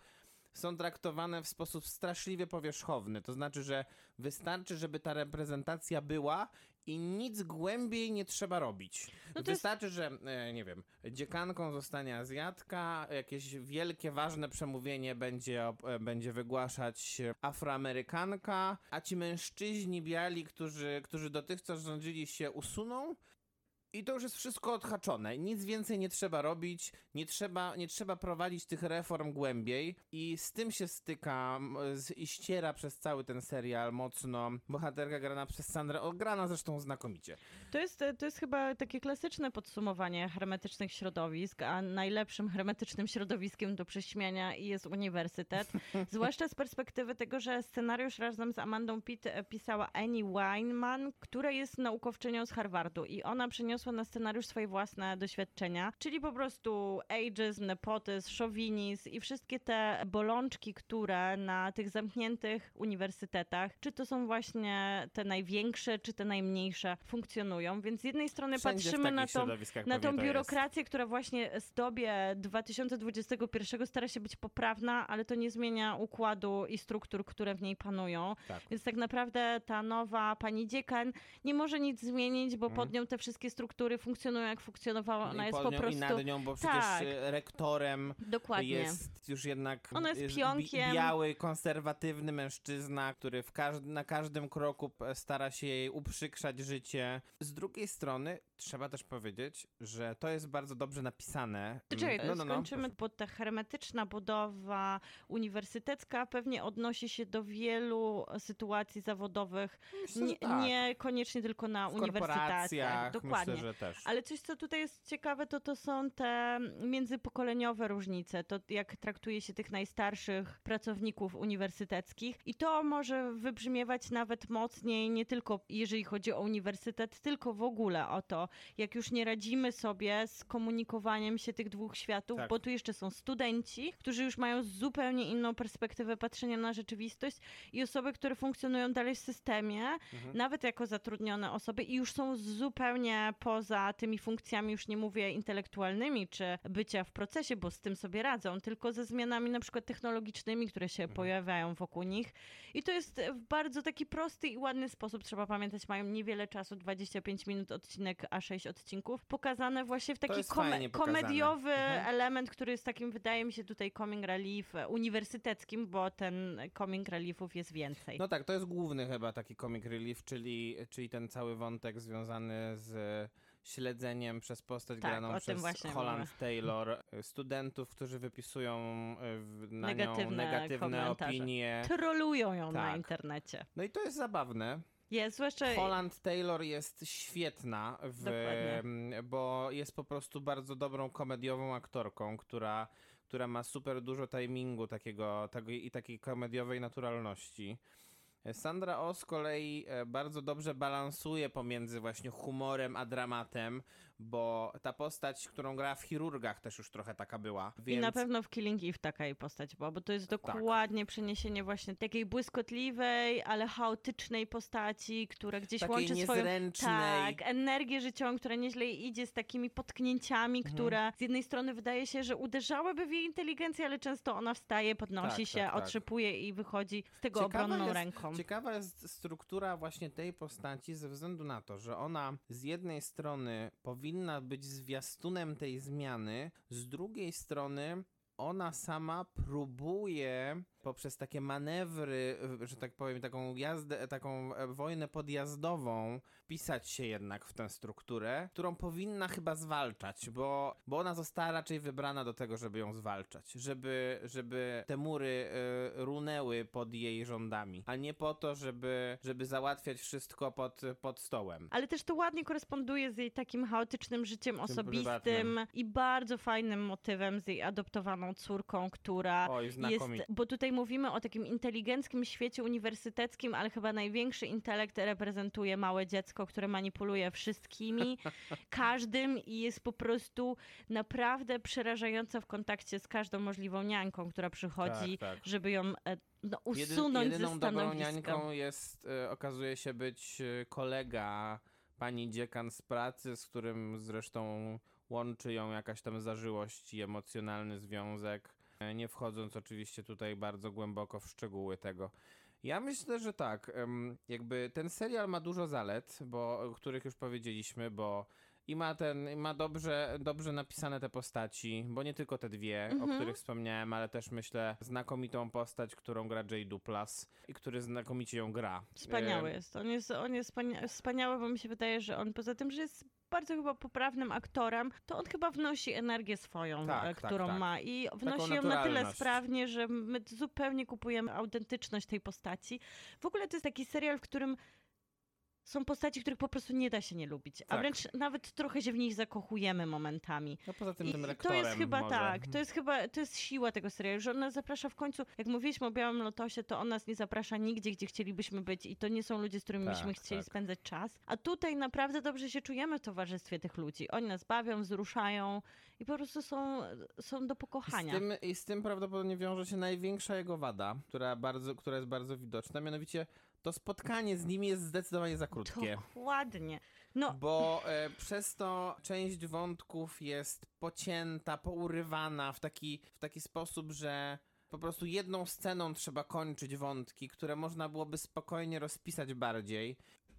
są traktowane w sposób straszliwie powierzchowny. To znaczy, że wystarczy, żeby ta reprezentacja była i nic głębiej nie trzeba robić.
No to jest-
wystarczy, że, e, nie wiem, dziekanką zostanie Azjatka, jakieś wielkie, ważne przemówienie będzie, e, będzie wygłaszać Afroamerykanka, a ci mężczyźni biali, którzy, którzy dotychczas rządzili się, usuną. I to już jest wszystko odhaczone. Nic więcej nie trzeba robić, nie trzeba, nie trzeba prowadzić tych reform głębiej. I z tym się styka z, i ściera przez cały ten serial mocno bohaterka grana przez Sandrę, grana zresztą znakomicie.
To jest, to jest chyba takie klasyczne podsumowanie hermetycznych środowisk, a najlepszym hermetycznym środowiskiem do prześmiania jest uniwersytet. Zwłaszcza z perspektywy tego, że scenariusz razem z Amandą Pitt e, pisała Annie Weinman, która jest naukowczynią z Harvardu i ona przeniosła na scenariusz swoje własne doświadczenia, czyli po prostu ageism, nepotyzm, szowinizm i wszystkie te bolączki, które na tych zamkniętych uniwersytetach, czy to są właśnie te największe, czy te najmniejsze, funkcjonują. Więc z jednej strony
Wszędzie
patrzymy na tą na tą biurokrację, która właśnie w dobie 2021 stara się być poprawna, ale to nie zmienia układu i struktur, które w niej panują.
Tak.
Więc tak naprawdę ta nowa pani dziekan nie może nic zmienić, bo pod nią te wszystkie struktury funkcjonują jak funkcjonowała. Ona jest po prostu...
I nad nią, bo przecież
Tak.
e, rektorem
Dokładnie.
jest już jednak
Ona jest
bi-
pionkiem.
biały, konserwatywny mężczyzna, który w każ- na każdym kroku stara się jej uprzykrzać życie. Z drugiej strony trzeba też powiedzieć, że to jest bardzo dobrze napisane.
Czekaj,
no, no, no,
skończymy, bo ta hermetyczna budowa uniwersytecka pewnie odnosi się do wielu sytuacji zawodowych,
Myślę,
nie,
tak.
niekoniecznie tylko na
w
uniwersytetach. Dokładnie.
myślę, że też.
Ale coś, co tutaj jest ciekawe, to to są te międzypokoleniowe różnice. To jak traktuje się tych najstarszych pracowników uniwersyteckich. I to może wybrzmiewać nawet mocniej, nie tylko jeżeli chodzi o uniwersytet, tylko w ogóle o to, jak już nie radzimy sobie z komunikowaniem się tych dwóch światów,
Tak.
bo tu jeszcze są studenci, którzy już mają zupełnie inną perspektywę patrzenia na rzeczywistość i osoby, które funkcjonują dalej w systemie,
Mhm.
nawet jako zatrudnione osoby i już są zupełnie poza tymi funkcjami, już nie mówię intelektualnymi czy bycia w procesie, bo z tym sobie radzą, tylko ze zmianami na przykład technologicznymi, które się
Mhm.
pojawiają wokół nich. I to jest w bardzo taki prosty i ładny sposób, trzeba pamiętać, mają niewiele czasu, 25 minut odcinek, a 6 odcinków, pokazane właśnie w taki
pokazane.
komediowy
Mhm.
element, który jest takim, wydaje mi się tutaj comic relief e, uniwersyteckim, bo ten comic reliefów jest więcej.
No tak, to jest główny chyba taki comic relief, czyli, czyli ten cały wątek związany z śledzeniem przez postać
Tak,
graną przez Holland Taylor y, studentów, którzy wypisują w- na
Negatywne
nią negatywne opinie.
Trolują ją na
Tak.
internecie.
No i to jest zabawne.
Jest, zwłaszcza...
Holland Taylor jest świetna, w,
Dokładnie.
bo jest po prostu bardzo dobrą komediową aktorką, która, która ma super dużo timingu takiego, tego, i takiej komediowej naturalności. Sandra Oh z kolei e, bardzo dobrze balansuje pomiędzy właśnie humorem a dramatem, bo ta postać, którą gra w chirurgach też już trochę taka była.
I
Więc...
na pewno w Killing Eve taka jej postać była, bo to jest
Tak.
dokładnie przeniesienie właśnie takiej błyskotliwej, ale chaotycznej postaci, która gdzieś
Takiej
łączy swoją tak, energię życiową, która nieźle idzie z takimi potknięciami,
Mhm.
które z jednej strony wydaje się, że uderzałyby w jej inteligencję, ale często ona wstaje, podnosi
Tak,
się,
tak, tak.
otrzepuje i wychodzi z tego
Ciekawa
obronną
jest-
ręką.
Ciekawa jest struktura właśnie tej postaci ze względu na to, że ona z jednej strony powinna być zwiastunem tej zmiany, z drugiej strony ona sama próbuje poprzez takie manewry, y, że tak powiem, taką jazdę, taką e, wojnę podjazdową, pisać się jednak w tę strukturę, którą powinna chyba zwalczać, bo, bo ona została raczej wybrana do tego, żeby ją zwalczać, żeby, żeby te mury y, runęły pod jej rządami, a nie po to, żeby, żeby załatwiać wszystko pod, pod stołem.
Ale też to ładnie koresponduje z jej takim chaotycznym życiem osobistym
prywatnym.
i bardzo fajnym motywem z jej adoptowaną córką, która
Oj,
jest, bo tutaj mówimy o takim inteligenckim świecie uniwersyteckim, ale chyba największy intelekt reprezentuje małe dziecko, które manipuluje wszystkimi, każdym i jest po prostu naprawdę przerażająca w kontakcie z każdą możliwą niańką, która przychodzi,
Tak, tak.
żeby ją e, no,
Jedyn-
usunąć
jedyną
ze
dobrą niańką jest, y, okazuje się być y, kolega pani dziekan z pracy, z którym zresztą łączy ją jakaś tam zażyłość i emocjonalny związek, e, nie wchodząc oczywiście tutaj bardzo głęboko w szczegóły tego. Ja myślę, że tak, jakby ten serial ma dużo zalet, bo, o których już powiedzieliśmy, bo i ma ten, ma dobrze, dobrze napisane te postaci, bo nie tylko te dwie, o
Mhm.
których wspomniałem, ale też myślę znakomitą postać, którą gra Jay Duplas i który znakomicie ją gra.
Wspaniały
E,
jest. On jest, on jest wspania- wspaniały, bo mi się wydaje, że on poza tym, że jest bardzo chyba poprawnym aktorem, to on chyba wnosi energię swoją,
Tak,
e,
tak,
którą
tak.
ma i wnosi ją na tyle sprawnie, że my zupełnie kupujemy autentyczność tej postaci. W ogóle to jest taki serial, w którym są postaci, których po prostu nie da się nie lubić, a
Tak.
wręcz nawet trochę się w nich zakochujemy momentami.
No poza tym
I
tym
to
lektorem
jest chyba
może.
tak, to jest chyba, to jest siła tego serialu, że ona zaprasza w końcu, jak mówiliśmy o Białym Lotosie, to on nas nie zaprasza nigdzie, gdzie chcielibyśmy być i to nie są ludzie, z którymi
Tak,
byśmy chcieli
tak.
spędzać czas, a tutaj naprawdę dobrze się czujemy w towarzystwie tych ludzi. Oni nas bawią, wzruszają i po prostu są, są do
I z,
pokochania.
tym, I z tym prawdopodobnie wiąże się największa jego wada, która, bardzo, która jest bardzo widoczna, mianowicie to spotkanie z nimi jest zdecydowanie za krótkie.
Dokładnie. No,
Bo e, przez to część wątków jest pocięta, pourywana w taki, w taki sposób, że po prostu jedną sceną trzeba kończyć wątki, które można byłoby spokojnie rozpisać bardziej.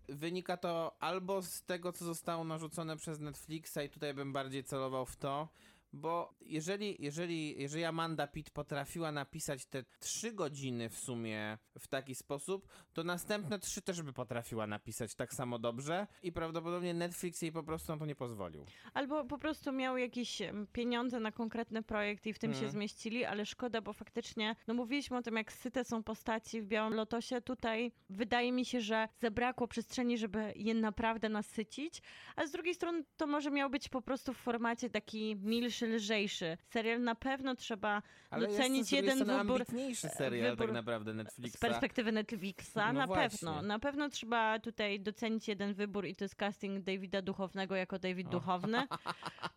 Wynika to albo z tego, co zostało narzucone przez Netflixa, i tutaj bym bardziej celował w to, bo jeżeli, jeżeli, jeżeli Amanda Pitt potrafiła napisać te trzy godziny w sumie w taki sposób, to następne trzy też by potrafiła napisać tak samo dobrze i prawdopodobnie Netflix jej po prostu na to nie pozwolił.
Albo po prostu miał jakieś pieniądze na konkretny projekt i w tym się
Mhm.
zmieścili, ale szkoda, bo faktycznie, no mówiliśmy o tym, jak syte są postaci w Białym Lotosie. Tutaj wydaje mi się, że zabrakło przestrzeni, żeby je naprawdę nasycić, a z drugiej strony to może miał być po prostu w formacie taki milszy lżejszy serial, na pewno trzeba
Ale
docenić jeden wybór
ambitniejszy serial
wybór
tak naprawdę Netflixa.
z perspektywy Netflixa.
No
na
właśnie.
pewno. Na pewno trzeba tutaj docenić jeden wybór i to jest casting Davida Duchownego jako David Duchowny.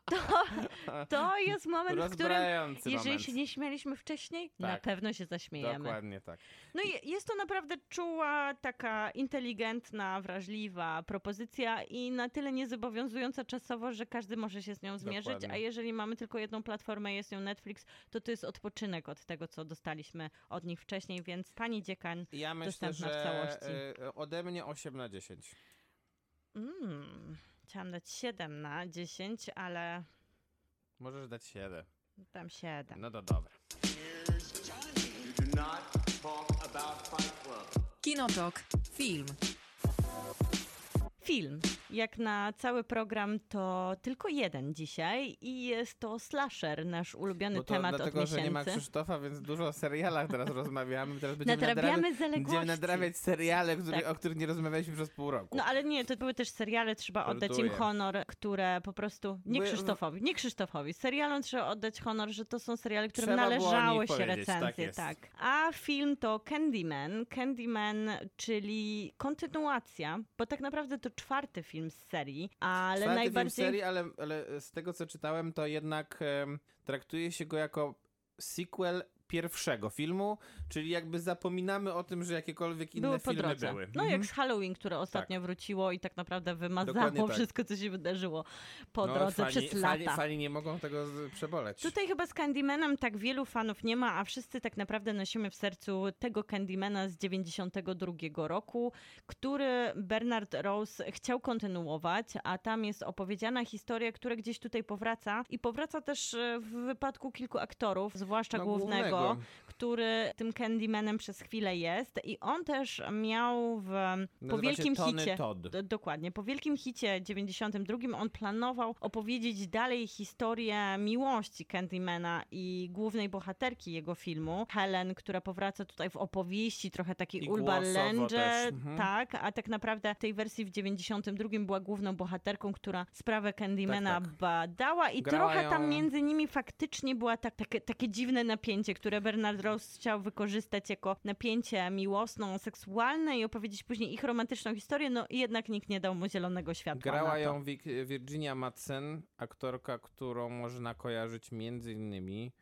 To, to jest moment, w którym jeżeli
moment.
się nie śmialiśmy wcześniej, na
Tak.
pewno się zaśmiejemy.
Dokładnie tak.
No i jest to naprawdę czuła, taka inteligentna, wrażliwa propozycja i na tyle niezobowiązująca czasowo, że każdy może się z nią zmierzyć,
Dokładnie.
a jeżeli mamy tylko jedną platformę, jest nią Netflix, to to jest odpoczynek od tego, co dostaliśmy od nich wcześniej, więc pani dziekan,
Ja myślę,
Dostępna w
że
całości.
e, ode mnie 8 na 10.
mm, chciałam dać 7 na 10, ale
Możesz dać 7.
dam 7.
No to dobra.
Kinotok. Film.
Film. Jak na cały program to tylko jeden dzisiaj i jest to slasher, nasz ulubiony
Bo to
temat
dlatego,
od
że nie ma
miesięcy.
Krzysztofa, więc dużo o serialach teraz rozmawiamy. Teraz będziemy
Nadrabiamy
nadrabiać,
zaległości.
będziemy nadrabiać seriale, które,
Tak.
o których nie rozmawialiśmy przez pół roku.
No ale nie, to były też seriale, trzeba oddać im honor, które po prostu... Nie
By-
Krzysztofowi, nie Krzysztofowi. Serialom trzeba oddać honor, że to są seriale, którym
Trzeba
należały się
tak
recenzje.
jest.
tak. A film to Candyman. Candyman, czyli kontynuacja, bo tak naprawdę to czwarty film z serii, ale
Czwarty
najbardziej...
film serii, ale, ale z tego co czytałem, to jednak traktuje się go jako sequel pierwszego filmu, czyli jakby zapominamy o tym, że jakiekolwiek inne
były
filmy
drodze.
były.
No
Mhm.
jak z Halloween, które ostatnio wróciło i tak naprawdę wymazało
tak.
wszystko, co się wydarzyło po
no,
drodze
fani,
przez
fani,
lata.
fani nie mogą tego przeboleć.
Tutaj chyba z Candymanem tak wielu fanów nie ma, a wszyscy tak naprawdę nosimy w sercu tego Candymana z 92 roku, który Bernard Rose chciał kontynuować, a tam jest opowiedziana historia, która gdzieś tutaj powraca i powraca też e, w wypadku kilku aktorów, zwłaszcza
No,
głównego,
głównego.
哇 który tym Candymanem przez chwilę jest i on też miał w, po wielkim
Tony
hicie
Todd.
Dokładnie. Po wielkim hicie 92 on planował opowiedzieć dalej historię miłości Candymana i głównej bohaterki jego filmu, Helen, która powraca tutaj w opowieści, trochę takiej
I
Legend,
też, mhm.
tak, a tak naprawdę w tej wersji w 92 była główną bohaterką, która sprawę Candymana
Tak, tak.
badała i trochę tam między nimi faktycznie była tak, takie, takie dziwne napięcie, które Bernard Rose chciał wykorzystać jako napięcie miłosno-seksualne i opowiedzieć później ich romantyczną historię, no i jednak nikt nie dał mu zielonego światła
Grała ją Virginia Madsen, aktorka, którą można kojarzyć między innymi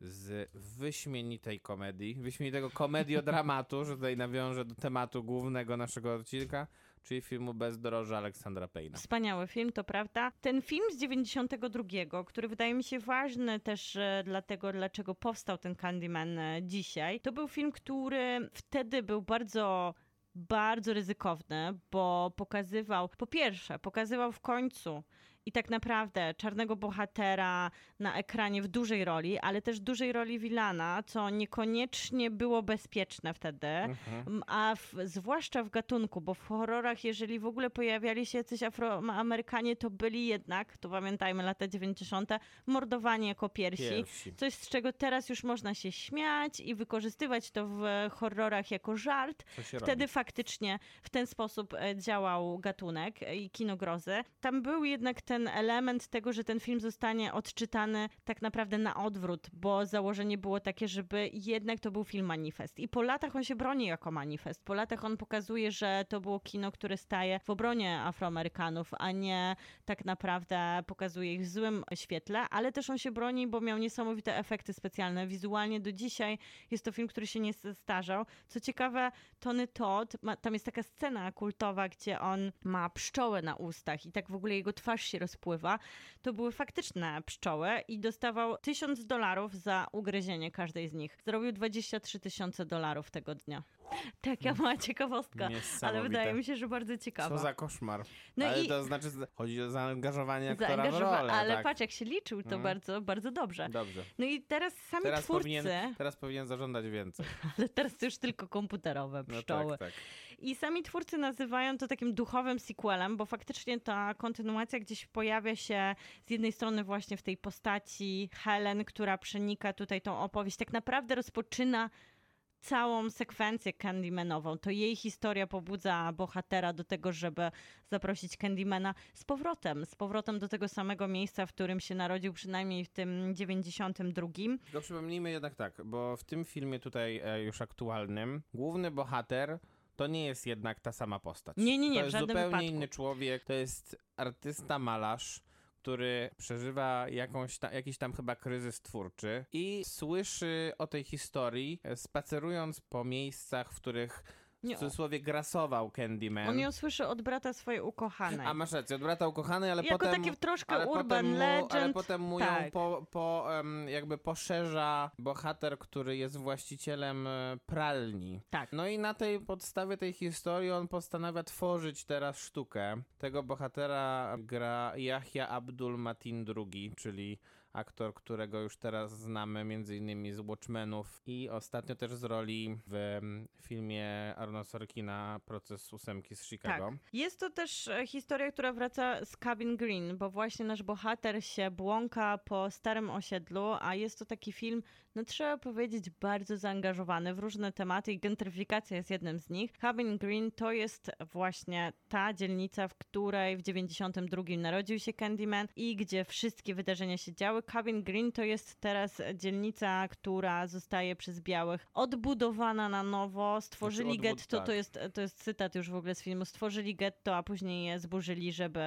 z wyśmienitej komedii, wyśmienitego komediodramatu, że tutaj nawiążę do tematu głównego naszego odcinka, czyli filmu Bezdroża Aleksandra Payna.
Wspaniały film, to prawda. Ten film z 92, który wydaje mi się ważny też e, dlatego, dlaczego powstał ten Candyman e, dzisiaj, to był film, który wtedy był bardzo bardzo ryzykowny, bo pokazywał, po pierwsze, pokazywał w końcu i tak naprawdę czarnego bohatera na ekranie w dużej roli, ale też dużej roli Wilana, co niekoniecznie było bezpieczne wtedy.
Mhm.
A w, zwłaszcza w gatunku, bo w horrorach, jeżeli w ogóle pojawiali się jacyś Afroamerykanie, to byli jednak, to pamiętajmy lata 90., mordowani jako piersi.
Pierwsi.
Coś, z czego teraz już można się śmiać i wykorzystywać to w horrorach jako żart. Wtedy
robi?
faktycznie w ten sposób e, działał gatunek i kino grozy. Tam był jednak ten element tego, że ten film zostanie odczytany tak naprawdę na odwrót, bo założenie było takie, żeby jednak to był film manifest. I po latach on się broni jako manifest. Po latach on pokazuje, że to było kino, które staje w obronie Afroamerykanów, a nie tak naprawdę pokazuje ich w złym świetle, ale też on się broni, bo miał niesamowite efekty specjalne. Wizualnie do dzisiaj jest to film, który się nie starzał. Co ciekawe, Tony Todd, ma, tam jest taka scena kultowa, gdzie on ma pszczołę na ustach i tak w ogóle jego twarz się rozpływa. To były faktyczne pszczoły i dostawał tysiąc dolarów za ugryzienie każdej z nich. Zrobił 23 tysiące dolarów tego dnia. Taka mała ciekawostka, ale wydaje mi się, że bardzo ciekawa.
Co za koszmar.
No
ale
i-
to znaczy, chodzi o zaangażowanie aktora w
Zaangażowa-
rolę.
ale
tak.
patrz, jak się liczył, to
Mhm.
bardzo, bardzo dobrze.
Dobrze.
No i teraz sami
Teraz
twórcy,
powinien, teraz powinien zażądać więcej.
ale teraz to już tylko komputerowe
No
pszczoły.
tak, tak.
I sami twórcy nazywają to takim duchowym sequelem, bo faktycznie ta kontynuacja gdzieś pojawia się z jednej strony właśnie w tej postaci Helen, która przenika tutaj tą opowieść. Tak naprawdę rozpoczyna całą sekwencję Candymanową. To jej historia pobudza bohatera do tego, żeby zaprosić Candymana z powrotem, z powrotem do tego samego miejsca, w którym się narodził, przynajmniej w tym 92.
Tylko przypomnijmy jednak tak, bo w tym filmie tutaj e, już aktualnym, główny bohater to nie jest jednak ta sama postać.
Nie, nie, nie,
To jest zupełnie
wypadku.
inny człowiek, to jest artysta, malarz, który przeżywa jakąś ta, jakiś tam chyba kryzys twórczy i słyszy o tej historii, e, spacerując po miejscach, w których w cudzysłowie grasował Candyman.
On ją słyszy od brata swojej ukochanej.
A masz rację, od brata ukochanej, ale
Jako
potem...
takie troszkę
ale
urban
mu,
legend.
Ale potem mu ją
tak.
po, po, em, jakby poszerza bohater, który jest właścicielem e, pralni.
Tak.
No i na tej podstawie tej historii on postanawia tworzyć teraz sztukę. Tego bohatera gra Yahya Abdul Matin II, czyli aktor, którego już teraz znamy między innymi z Watchmenów i ostatnio też z roli w em, filmie Arnold Sorkina Proces ósemki z Chicago.
Tak. Jest to też e, historia, która wraca z Cabin Green, bo właśnie nasz bohater się błąka po starym osiedlu, a jest to taki film, no trzeba powiedzieć, bardzo zaangażowany w różne tematy i gentryfikacja jest jednym z nich. Cabin Green to jest właśnie ta dzielnica, w której w 92 narodził się Candyman i gdzie wszystkie wydarzenia się działy. Cabin Green to jest teraz dzielnica, która zostaje przez białych odbudowana na nowo. Stworzyli
odbud-
getto,
tak.
to jest, to jest cytat już w ogóle z filmu. Stworzyli getto, a później je zburzyli, żeby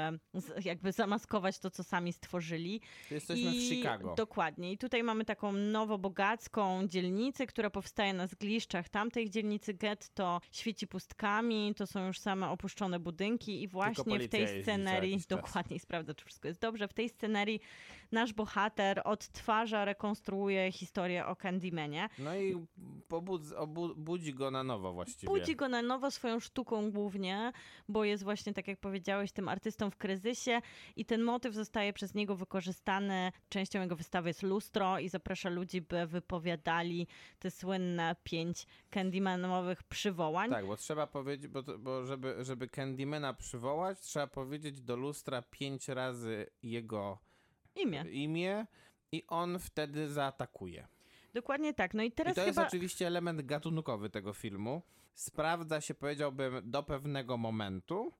jakby zamaskować to, co sami stworzyli.
To Jesteśmy w Chicago.
Dokładnie. I tutaj mamy taką nowobogacką dzielnicę, która powstaje na zgliszczach tamtej dzielnicy. Getto świeci pustkami, to są już same opuszczone budynki i właśnie w tej scenerii, dokładnie, sprawdza, czy wszystko jest dobrze, w tej scenerii nasz bohater odtwarza, rekonstruuje historię o Candymanie.
No i pobudz, obu, budzi go na nowo właściwie.
Budzi go na nowo swoją sztuką głównie, bo jest właśnie, tak jak powiedziałeś, tym artystą w kryzysie i ten motyw zostaje przez niego wykorzystany. Częścią jego wystawy jest lustro i zaprasza ludzi, by wypowiadali te słynne pięć Candymanowych przywołań.
Tak, bo trzeba powiedzieć, bo, bo żeby, żeby Candymana przywołać, trzeba powiedzieć do lustra pięć razy jego
Imię.
imię i on wtedy zaatakuje.
Dokładnie tak. No i
I
teraz
to jest
chyba...
oczywiście element gatunkowy tego filmu. Sprawdza się, powiedziałbym, do pewnego momentu.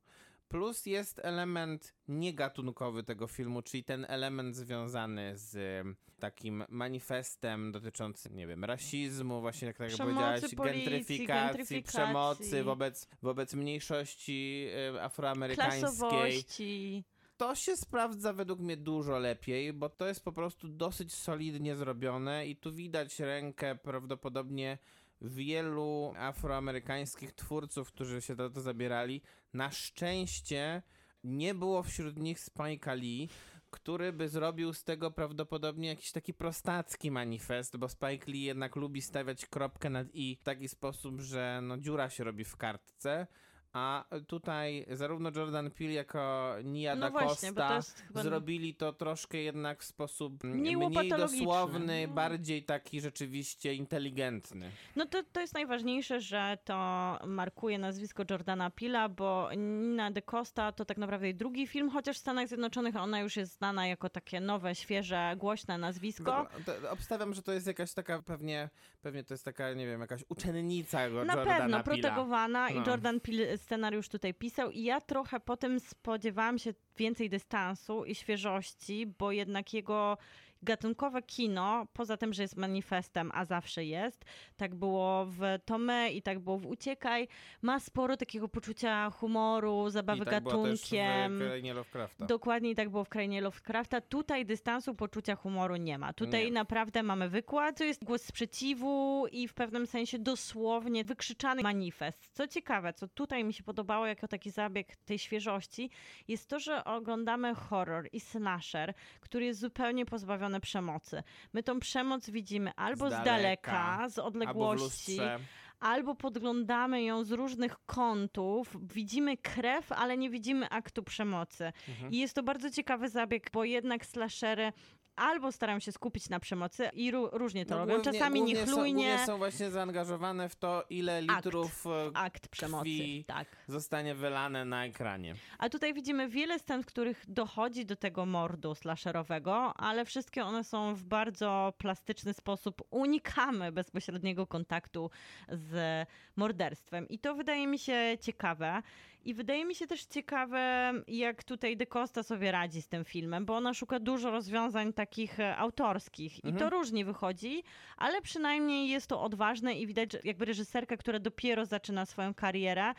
Plus jest element niegatunkowy tego filmu, czyli ten element związany z takim manifestem dotyczącym, nie wiem, rasizmu, właśnie jak, tak
Przemocy,
powiedziałaś,
policji,
gentryfikacji,
gentryfikacji.
przemocy wobec, wobec mniejszości afroamerykańskiej.
Klasowości.
To się sprawdza według mnie dużo lepiej, bo to jest po prostu dosyć solidnie zrobione i tu widać rękę prawdopodobnie wielu afroamerykańskich twórców, którzy się do to zabierali. Na szczęście nie było wśród nich Spike'a Lee, który by zrobił z tego prawdopodobnie jakiś taki prostacki manifest, bo Spike Lee jednak lubi stawiać kropkę nad i w taki sposób, że no dziura się robi w kartce. A tutaj zarówno Jordan Peele jako Nia
No
da Costa
chyba...
zrobili to troszkę jednak w sposób
Mniej
dosłowny,
No.
bardziej taki rzeczywiście inteligentny.
No to, to jest najważniejsze, że to markuje nazwisko Jordana Pila, bo Nina de Costa to tak naprawdę jej drugi film, chociaż w Stanach Zjednoczonych ona już jest znana jako takie nowe, świeże, głośne nazwisko.
Dobra, to Obstawiam, że to jest jakaś taka pewnie, pewnie to jest taka, nie wiem, jakaś uczennica
Na
Jordana
pewno, protegowana i
No.
Jordan Peele scenariusz tutaj pisał i ja trochę potem spodziewałam się więcej dystansu i świeżości, bo jednak jego gatunkowe kino, poza tym, że jest manifestem, a zawsze jest, tak było w Tome i tak było w Uciekaj, ma sporo takiego poczucia humoru, zabawy
I tak było też
gatunkiem.
w Lovecrafta.
Dokładnie i tak było w krainie Lovecrafta. Tutaj dystansu, poczucia humoru nie ma. Tutaj
Nie.
naprawdę mamy wykład, to jest głos sprzeciwu i w pewnym sensie dosłownie wykrzyczany manifest. Co ciekawe, co tutaj mi się podobało jako taki zabieg tej świeżości, jest to, że oglądamy horror i slasher, który jest zupełnie pozbawiony przemocy. My tą przemoc widzimy albo z
Z
daleka,
daleka,
z
Albo w
odległości,
lustrze.
albo podglądamy ją z różnych kątów, widzimy krew, ale nie widzimy aktu przemocy.
Mhm.
I jest to bardzo ciekawy zabieg, bo jednak slashery albo starają się skupić na przemocy i ró- różnie to
No,
robią.
głównie-
Czasami
głównie Są,
niechlujnie
głównie są właśnie zaangażowane w to, ile litrów e,
akt przemocy. Tak.
zostanie wylane na ekranie.
A tutaj widzimy wiele scen, w których dochodzi do tego mordu slasherowego, ale wszystkie one są w bardzo plastyczny sposób. Unikamy bezpośredniego kontaktu z morderstwem. I to wydaje mi się ciekawe. I wydaje mi się też ciekawe, jak tutaj De Costa sobie radzi z tym filmem, bo ona szuka dużo rozwiązań takich e, autorskich. I
Mhm.
to różnie wychodzi, ale przynajmniej jest to odważne i widać, że jakby reżyserka, która dopiero zaczyna swoją karierę,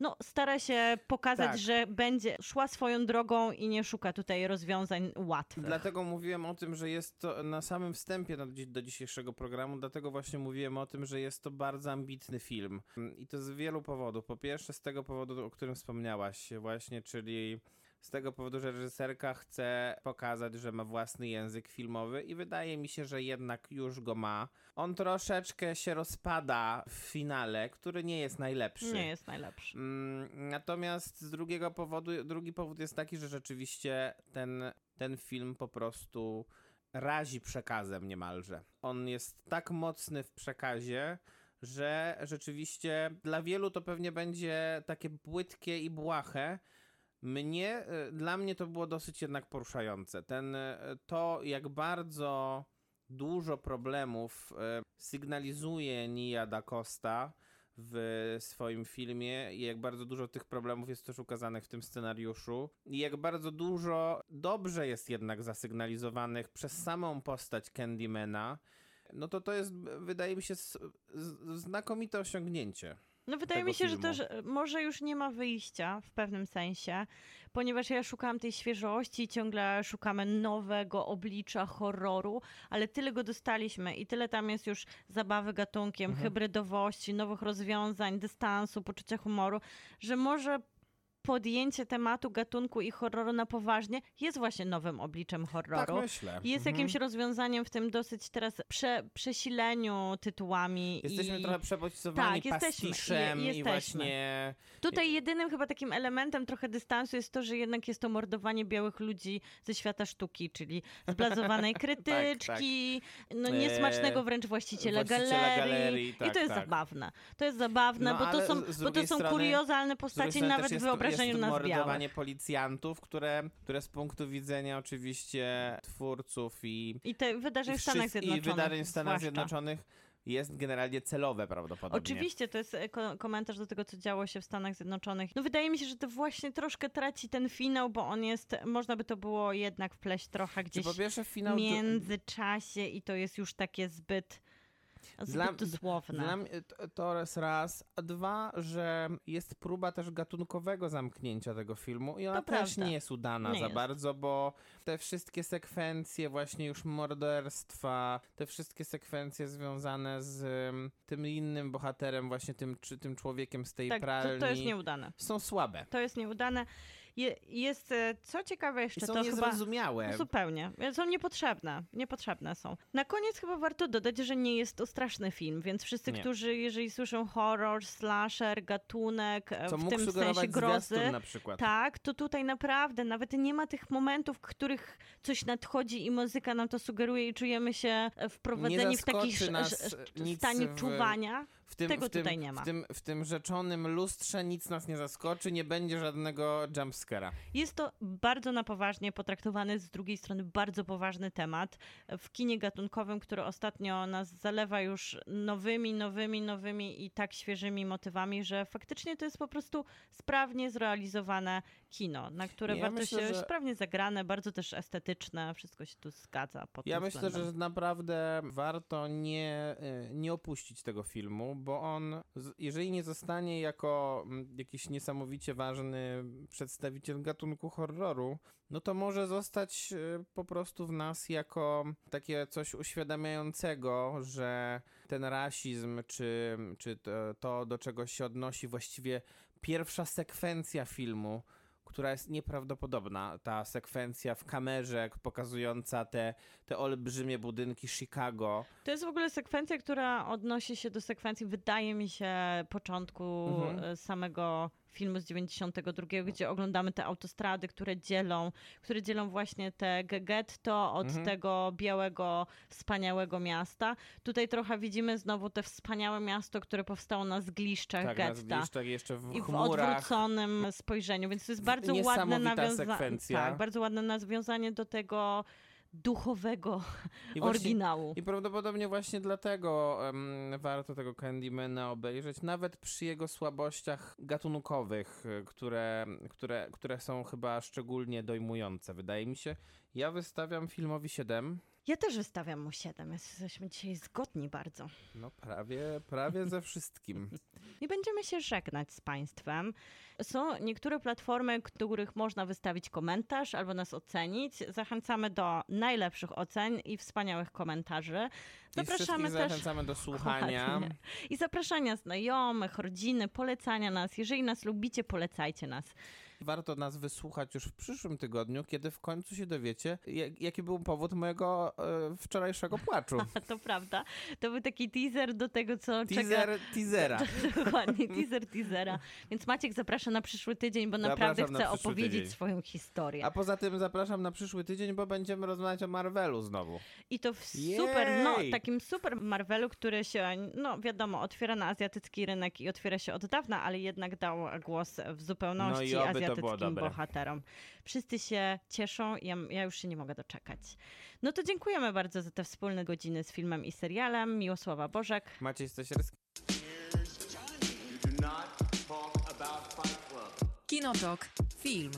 no stara się pokazać,
Tak.
że będzie szła swoją drogą i nie szuka tutaj rozwiązań łatwych.
Dlatego mówiłem o tym, że jest to na samym wstępie do, do dzisiejszego programu, dlatego właśnie mówiłem o tym, że jest to bardzo ambitny film. I to z wielu powodów. Po pierwsze z tego powodu, o którym wspomniałaś właśnie, czyli z tego powodu, że reżyserka chce pokazać, że ma własny język filmowy i wydaje mi się, że jednak już go ma. On troszeczkę się rozpada w finale, który nie jest najlepszy.
Nie jest najlepszy.
Mm, Natomiast z drugiego powodu, drugi powód jest taki, że rzeczywiście ten, ten film po prostu razi przekazem niemalże. On jest tak mocny w przekazie, że rzeczywiście dla wielu to pewnie będzie takie płytkie i błahe. Mnie, y, dla mnie to było dosyć jednak poruszające. Ten, y, to jak bardzo dużo problemów y, sygnalizuje Nia da Costa, w swoim filmie i jak bardzo dużo tych problemów jest też ukazanych w tym scenariuszu i jak bardzo dużo dobrze jest jednak zasygnalizowanych przez samą postać Candymana, no to to jest, wydaje mi się, znakomite osiągnięcie.
No wydaje mi się, że
filmu.
to że może już nie ma wyjścia w pewnym sensie, ponieważ ja szukałam tej świeżości ciągle szukamy nowego oblicza horroru, ale tyle go dostaliśmy i tyle tam jest już zabawy gatunkiem,
Mhm.
hybrydowości, nowych rozwiązań, dystansu, poczucia humoru, że może podjęcie tematu gatunku i horroru na poważnie jest właśnie nowym obliczem horroru.
Tak myślę.
Jest
Mhm.
jakimś rozwiązaniem w tym dosyć teraz prze, przesileniu tytułami.
Jesteśmy
i...
trochę przebodźcowani
Tak, jesteśmy.
pastiszem
Je-
i
jesteśmy.
właśnie...
Tutaj jedynym chyba takim elementem trochę dystansu jest to, że jednak jest to mordowanie białych ludzi ze świata sztuki, czyli zblazowanej krytyczki, no
Eee,
niesmacznego wręcz właściciela,
właściciela
galerii.
galerii,
I
tak,
to jest
tak.
zabawne. To jest zabawne,
No,
bo to są, bo to są
strony-
kuriozalne
Z drugiej
postaci
strony
nawet
też
w
jest, mordowanie policjantów, które, które z punktu widzenia oczywiście twórców i,
I te wydarzeń
i,
w Stanach Zjednoczonych.
i wydarzeń w Stanach
zwłaszcza.
Zjednoczonych jest generalnie celowe prawdopodobnie.
Oczywiście, to jest e, ko- komentarz do tego, co działo się w Stanach Zjednoczonych. No wydaje mi się, że to właśnie troszkę traci ten finał, bo on jest, można by to było jednak wpleść trochę gdzieś
po pierwsze finał...
w międzyczasie i to jest już takie zbyt
Dla-
dosłowne.
Dla mnie to- to jest raz, a dwa, że jest próba też gatunkowego zamknięcia tego filmu i ona
To
też
prawda.
nie jest udana
Nie
za
jest.
bardzo, bo te wszystkie sekwencje właśnie już morderstwa, te wszystkie sekwencje związane z ym, tym innym bohaterem, właśnie tym, czy tym człowiekiem z tej
tak, to,
pralni,
to jest nieudane.
są słabe.
To jest nieudane. Je, jest, e, co ciekawe jeszcze,
I są
to chyba...
niezrozumiałe.
No Zupełnie. Są niepotrzebne. Niepotrzebne są. Na koniec chyba warto dodać, że nie jest to straszny film, więc wszyscy,
Nie.
którzy jeżeli słyszą horror, slasher, gatunek, e,
Co
w tym sensie grozy,
na przykład.
tak, to tutaj naprawdę nawet nie ma tych momentów, w których coś nadchodzi i muzyka nam to sugeruje i czujemy się e, wprowadzeni w taki sz- sz- sz- stanie
w-
czuwania.
W tym,
Tego
w tym,
tutaj nie ma.
W tym, w tym rzeczonym lustrze nic nas nie zaskoczy, nie będzie żadnego jumpscare'a.
Jest to bardzo na poważnie potraktowany, z drugiej strony bardzo poważny temat w kinie gatunkowym, który ostatnio nas zalewa już nowymi, nowymi, nowymi i tak świeżymi motywami, że faktycznie to jest po prostu sprawnie zrealizowane kino, na które
Ja
warto
myślę,
się
że-
sprawnie zagrane, bardzo też estetyczne, wszystko się tu zgadza pod
Ja myślę,
względem.
że naprawdę warto nie, y, nie opuścić tego filmu, bo on, jeżeli nie zostanie jako mm, jakiś niesamowicie ważny przedstawiciel gatunku horroru, no to może zostać y, po prostu w nas jako takie coś uświadamiającego, że ten rasizm, czy, czy to, to, do czego się odnosi właściwie pierwsza sekwencja filmu, która jest nieprawdopodobna. Ta sekwencja w kamerze pokazująca te, te olbrzymie budynki Chicago.
To jest w ogóle sekwencja, która odnosi się do sekwencji, wydaje mi się, początku
Mhm.
e, samego filmu z 92, gdzie oglądamy te autostrady, które dzielą, które dzielą właśnie te ge- getto od
Mhm.
tego białego, wspaniałego miasta. Tutaj trochę widzimy znowu te wspaniałe miasto, które powstało na zgliszczach
Tak, na
getta.
zgliszczach jeszcze w
I w
chmurach.
odwróconym spojrzeniu, więc to jest bardzo ładne nawiązanie. Tak, bardzo ładne nawiązanie do tego duchowego
I właśnie-
oryginału.
I prawdopodobnie właśnie dlatego em, warto tego Candymana obejrzeć, nawet przy jego słabościach gatunkowych, y, które, które, które są chyba szczególnie dojmujące, wydaje mi się. Ja wystawiam filmowi 7.
Ja też wystawiam mu 7. Jesteśmy dzisiaj zgodni bardzo.
No prawie, prawie ze wszystkim.
I będziemy się żegnać z Państwem. Są niektóre platformy, których można wystawić komentarz albo nas ocenić. Zachęcamy do najlepszych ocen i wspaniałych komentarzy.
I wszystkich
też.
zachęcamy do słuchania.
I zapraszania znajomych, rodziny, polecania nas. Jeżeli nas lubicie, polecajcie nas.
Warto nas wysłuchać już w przyszłym tygodniu, kiedy w końcu się dowiecie, jak, jaki był powód mojego e, wczorajszego płaczu.
To prawda. To był taki teaser do tego, co czeka.
Teaser teasera.
Dokładnie, teaser teasera. Więc Maciek zaprasza na przyszły tydzień, bo naprawdę
Zapraszam na
chce
przyszły
opowiedzieć
tydzień.
swoją historię.
A poza tym zapraszam na przyszły tydzień, bo będziemy rozmawiać o Marvelu znowu.
I to w super, no takim super Marvelu, który się, no wiadomo, otwiera na azjatycki rynek i otwiera się od dawna, ale jednak dał głos w zupełności
No i oby
azjatyckim bohaterom. Wszyscy się cieszą, ja, ja już się nie mogę doczekać. No to dziękujemy bardzo za te wspólne godziny z filmem i serialem. Miłosława Bożek.
Maciej
Club.
Kinotok. Film.